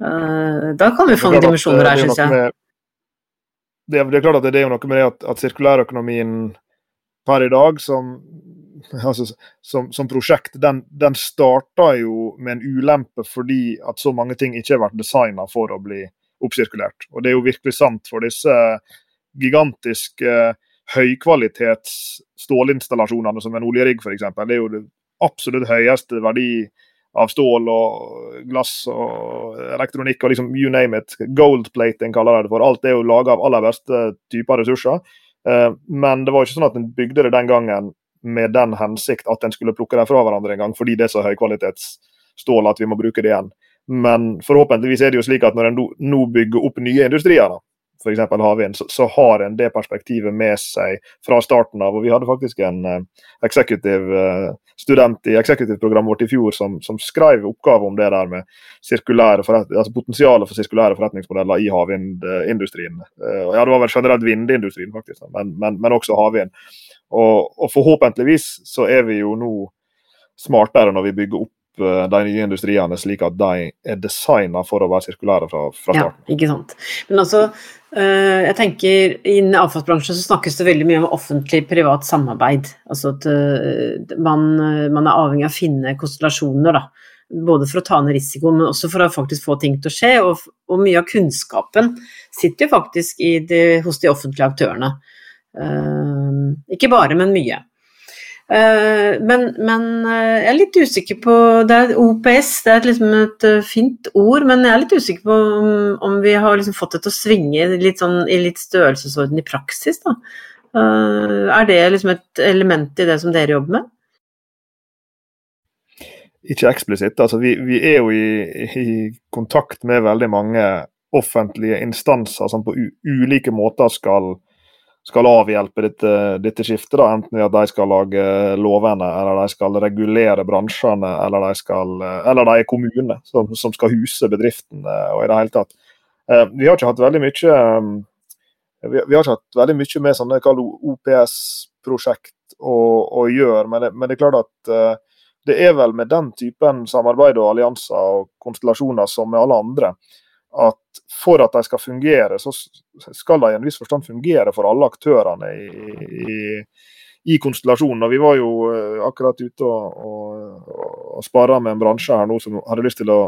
Da, da kan vi få noen dimensjoner her, syns jeg. Det, det, er klart at det er noe med det at, at sirkulærøkonomien per i dag som, altså, som, som prosjekt, den, den starta jo med en ulempe fordi at så mange ting ikke har vært designa for å bli oppsirkulert. Og det er jo virkelig sant for disse gigantiske høykvalitets stålinstallasjonene som en oljerigg f.eks. Det er jo det absolutt høyeste verdi av stål og glass og elektronikk og liksom you name it. Goldplating kaller de det for. Alt er jo laga av aller beste typer ressurser. Eh, men det var ikke sånn at en bygde det den gangen med den hensikt at en skulle plukke dem fra hverandre en gang, fordi det er så høykvalitetsstål at vi må bruke det igjen. Men forhåpentligvis er det jo slik at når en nå bygger opp nye industrier, f.eks. havvind, så, så, har en det perspektivet med seg fra starten av. og Vi hadde faktisk en uh, executive student i executive-programmet vårt i fjor som, som skrev oppgave om det der med altså potensialet for sirkulære forretningsmodeller i havvindindustrien. Uh, ja, det var vel generelt vindindustrien, faktisk, men, men, men også havvind. Og, og, forhåpentligvis så er vi jo nå smartere når vi bygger opp de nye industriene slik at de er designa for å være sirkulære fra, fra starten. Ja, ikke sant. Men altså, jeg tenker Innen avfallsbransjen så snakkes det veldig mye om offentlig-privat samarbeid. Altså at eh, man, man, er avhengig av å finne konstellasjoner, da. Både for å ta ned risiko, men også for å faktisk få ting til å skje. Og, og mye av kunnskapen sitter jo faktisk de, hos de offentlige aktørene. Ikke bare, men mye. Eh, men, men, eh, jeg er litt usikker på Det er OPS, det er liksom et eh, fint ord, men jeg er litt usikker på om, om vi har liksom fått det til å svinge litt sånn, i litt størrelsesorden i praksis. Da. Er det liksom et element i det som dere jobber med? Ikke eksplisitt. Altså, vi, vi er jo i, i, kontakt med veldig mange offentlige instanser som på ulike måter skal skal avhjelpe dette, dette skiftet. Da, enten ved at de skal lage lovene, eller de skal regulere bransjene, eller de, skal, eller de er kommunene som, som, skal huse bedriftene. og i det hele tatt. Eh, vi har ikke hatt veldig mye vi, har ikke hatt veldig mye med sånne OPS-prosjekt å, å, gjøre, men det, men det, er klart at det er vel med den typen samarbeid og allianser og konstellasjoner som med alle andre, at for at de skal fungere, så skal de i en viss forstand fungere for alle aktørene i, i, i konstellasjonen. Og Vi var jo uh, akkurat ute og, og, og sparra med en bransje her nå som hadde lyst til å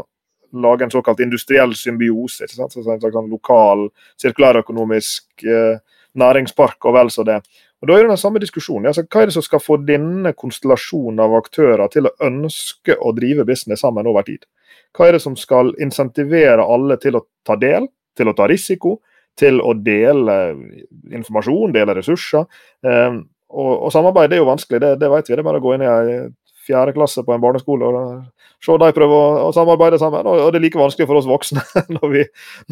lage en såkalt industriell symbiose. ikke sant? Så en sånn lokal sirkulærøkonomisk eh, næringspark og vel så det. Og Da er det den samme diskusjonen. Altså, hva er det som skal få denne konstellasjonen av aktører til å ønske å drive business sammen over tid? Hva er det som skal insentivere alle til å ta del, til å ta risiko, til å dele informasjon, dele ressurser? Eh, og, og, samarbeid er jo vanskelig, det, det vet vi. Det er bare å gå inn i en fjerde klasse på en barneskole og se de prøve å, å, samarbeide sammen. Og, det er like vanskelig for oss voksne når vi,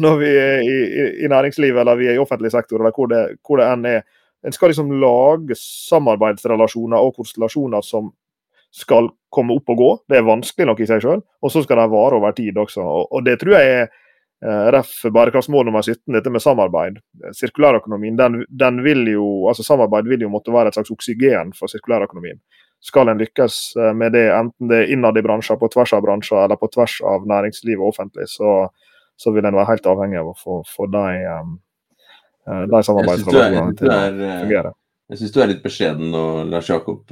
når vi er i, i, i, næringslivet eller vi er i offentlig sektor, eller hvor det, hvor det enn er. En skal liksom lage samarbeidsrelasjoner og konstellasjoner som skal komme opp og gå. Det er vanskelig nok i seg sjøl, og så skal de vare over tid også. Og, det tror jeg er eh, Ref bærekraftsmål nummer 17, dette med samarbeid. Sirkulærøkonomien, den, den vil jo, altså Samarbeid vil jo måtte være et slags oksygen for sirkulærøkonomien skal en lykkes eh, med det, enten det er innad i bransjer, på tvers av bransjer eller på tvers av næringsliv og offentlig, så, så vil en være helt avhengig av å få, få de, um, de samarbeidsrelasjonene til å fungere. Jeg syns du er litt beskjeden nå, Lars Jakob.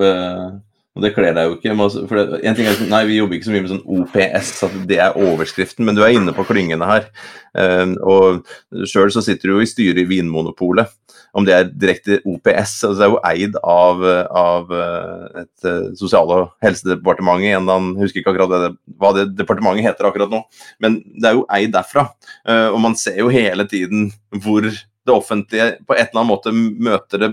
Og det kler deg jo ikke. For det, en ting er, nei, Vi jobber ikke så mye med sånn OPS, at det er overskriften, men du er inne på klyngene her. Uh, og Sjøl så sitter du jo i styret i Vinmonopolet. Om det er direkte OPS, altså det er jo eid av, av eh, et uh, sosial- og helsedepartementet. En eller husker ikke akkurat det, hva det departementet heter akkurat nå, men det er jo eid derfra. Uh, og man ser jo hele tiden hvor det offentlige på et eller annet måte møter det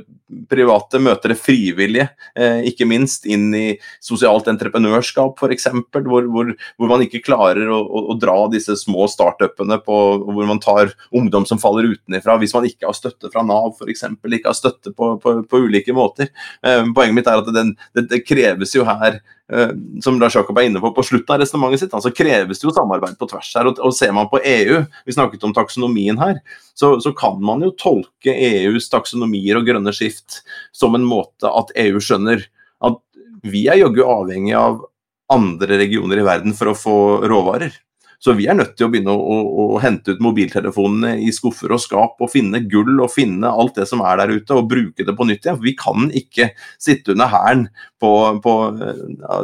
private, møter det frivillige, eh, ikke minst inn i sosialt entreprenørskap f.eks., hvor, hvor, hvor man ikke klarer å, å, dra disse små startupene på hvor man tar ungdom som faller utenfra, hvis man ikke har støtte fra Nav f.eks., ikke har støtte på, på, på ulike måter. Eh, poenget mitt er at den, det, det kreves jo her som Lars Jakob er inne på på slutten av resonnementet sitt, altså kreves det jo samarbeid på tvers her. Og, og ser man på EU, vi snakket om taksonomien her, så, så, kan man jo tolke EUs taksonomier og grønne skift som en måte at EU skjønner at vi er jaggu avhengig av andre regioner i verden for å få råvarer. Så vi er nødt til å begynne å, å, å, hente ut mobiltelefonene i skuffer og skap og finne gull og finne alt det som er der ute og bruke det på nytt igjen. Vi kan ikke sitte under hæren på, på,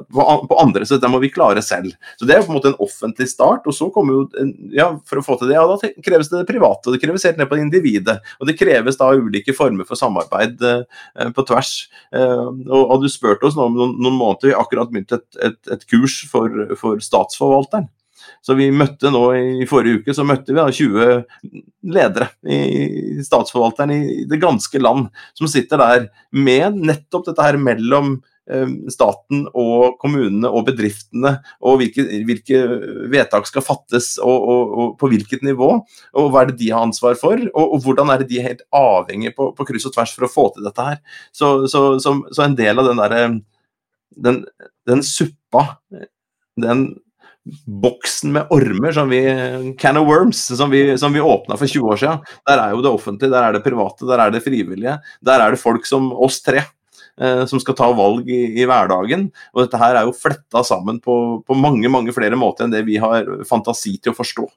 på, på, andre, så det må vi klare selv. Så Det er på en måte en offentlig start. og så kommer jo, ja, For å få til det, ja, da kreves det det private, og det kreves helt ned på individet. Og det kreves da ulike former for samarbeid eh, på tvers. Eh, og, og, Du spurte oss nå om noen, noen måneder, vi har akkurat begynt et, et, et kurs for, for statsforvalteren. Så vi møtte nå i forrige uke så møtte vi da 20 ledere i statsforvalteren i det ganske land, som sitter der med nettopp dette her mellom eh, staten og kommunene og bedriftene, og hvilke, hvilke vedtak skal fattes og, og, og, på hvilket nivå, og hva er det de har ansvar for, og, og hvordan er det de helt avhengige på, på, kryss og tvers for å få til dette her. Så, så, så, så en del av den derre den, den suppa, den boksen med ormer, som vi, can of worms, som vi, som vi åpna for 20 år siden. Der er jo det offentlige, der er det private, der er det frivillige. Der er det folk som oss tre. Eh, som skal ta valg i, i, hverdagen. Og dette her er jo fletta sammen på, på, mange mange flere måter enn det vi har fantasi til å forstå.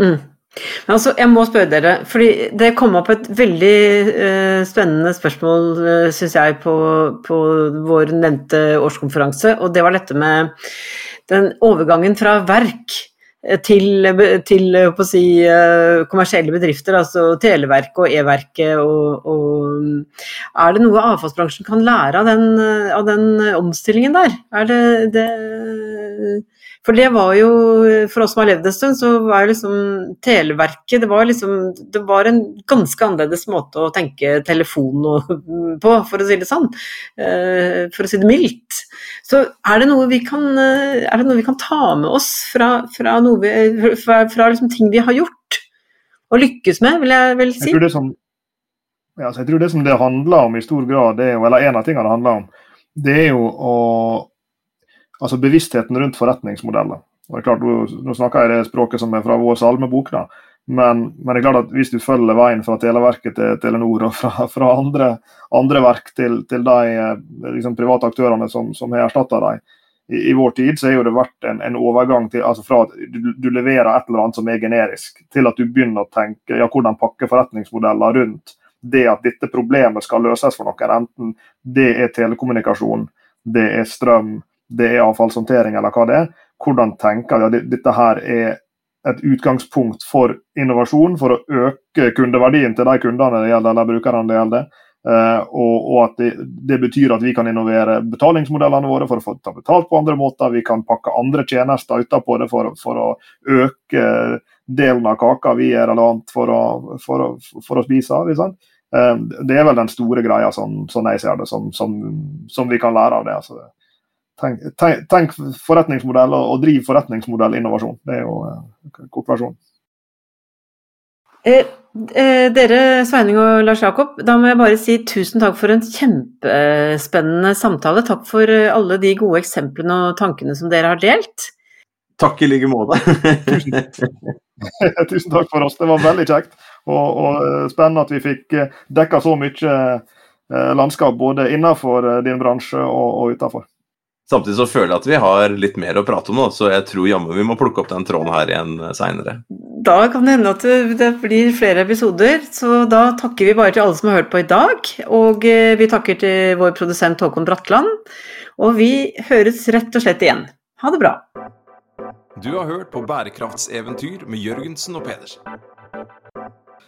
Mm. Altså, jeg må spørre dere, fordi det kom opp et veldig eh, spennende spørsmål, uh, eh, syns jeg, på, på vår nevnte årskonferanse. Og det var dette med den overgangen fra verk eh, til, til si, eh, kommersielle bedrifter, altså Televerket og E-verket. Og, er det noe avfallsbransjen kan lære av den, av den omstillingen der? Er det, det for det var jo, for oss som har levd en stund, så var jo liksom Televerket Det var liksom Det var en ganske annerledes måte å tenke telefon på, for å si det sånn. Eh, for å si det mildt. Så er det noe vi kan, eh, er det noe vi kan ta med oss fra, fra, vi, fra, fra liksom ting vi har gjort og lykkes med, vil jeg vel si? Jeg tror det som, ja, jeg tror det som det handler om i stor grad, det er jo, eller en av tingene det handler om, det er jo å altså bevisstheten rundt forretningsmodeller. Og det er klart, Nå, snakker jeg det språket som er fra vår salmebok, da. Men, men, det er klart at hvis du følger veien fra Televerket til Telenor og fra, fra andre, andre, verk til, til de liksom, private aktørene som, som har erstatta dem, i, i, vår tid så har det vært en, en overgang til, altså fra at du, du, leverer et eller annet som er generisk, til at du begynner å tenke ja, hvordan pakke forretningsmodeller rundt det at dette problemet skal løses for noen. Enten det er telekommunikasjon, det er strøm, det er avfallshåndtering eller hva det er. Hvordan tenker jeg at dette her er et utgangspunkt for innovasjon, for å øke kundeverdien til de kundene det gjelder, eller brukerne det gjelder. Uh, og, og, at det, det, betyr at vi kan innovere betalingsmodellene våre for å få ta betalt på andre måter. Vi kan pakke andre tjenester utapå det for, for, å øke delen av kaka vi er relevant for å, for å, for å spise av. Uh, det er vel den store greia, sånn, sånn jeg ser det, som, som, som, vi kan lære av det. Altså. Tenk, tenk, tenk, forretningsmodell og, og driv forretningsmodellinnovasjon. Det er jo uh, kortversjonen. Eh, eh, dere, Sveining og Lars Jakob, da må jeg bare si tusen takk for en kjempespennende samtale. Takk for eh, alle de gode eksemplene og tankene som dere har delt. Takk i like måte. tusen takk for oss, det var veldig kjekt. Og, og eh, spennende at vi fikk dekka så mye landskap både innenfor din bransje og, og utafor. Samtidig så føler jeg at vi har litt mer å prate om nå, så jeg tror jammen vi må plukke opp den tråden her igjen seinere. Da kan det hende at det blir flere episoder, så da takker vi bare til alle som har hørt på i dag. Og eh, vi takker til vår produsent Håkon Bratland. Og vi høres rett og slett igjen. Ha det bra. Du har hørt på Bærekraftseventyr med Jørgensen og Pedersen.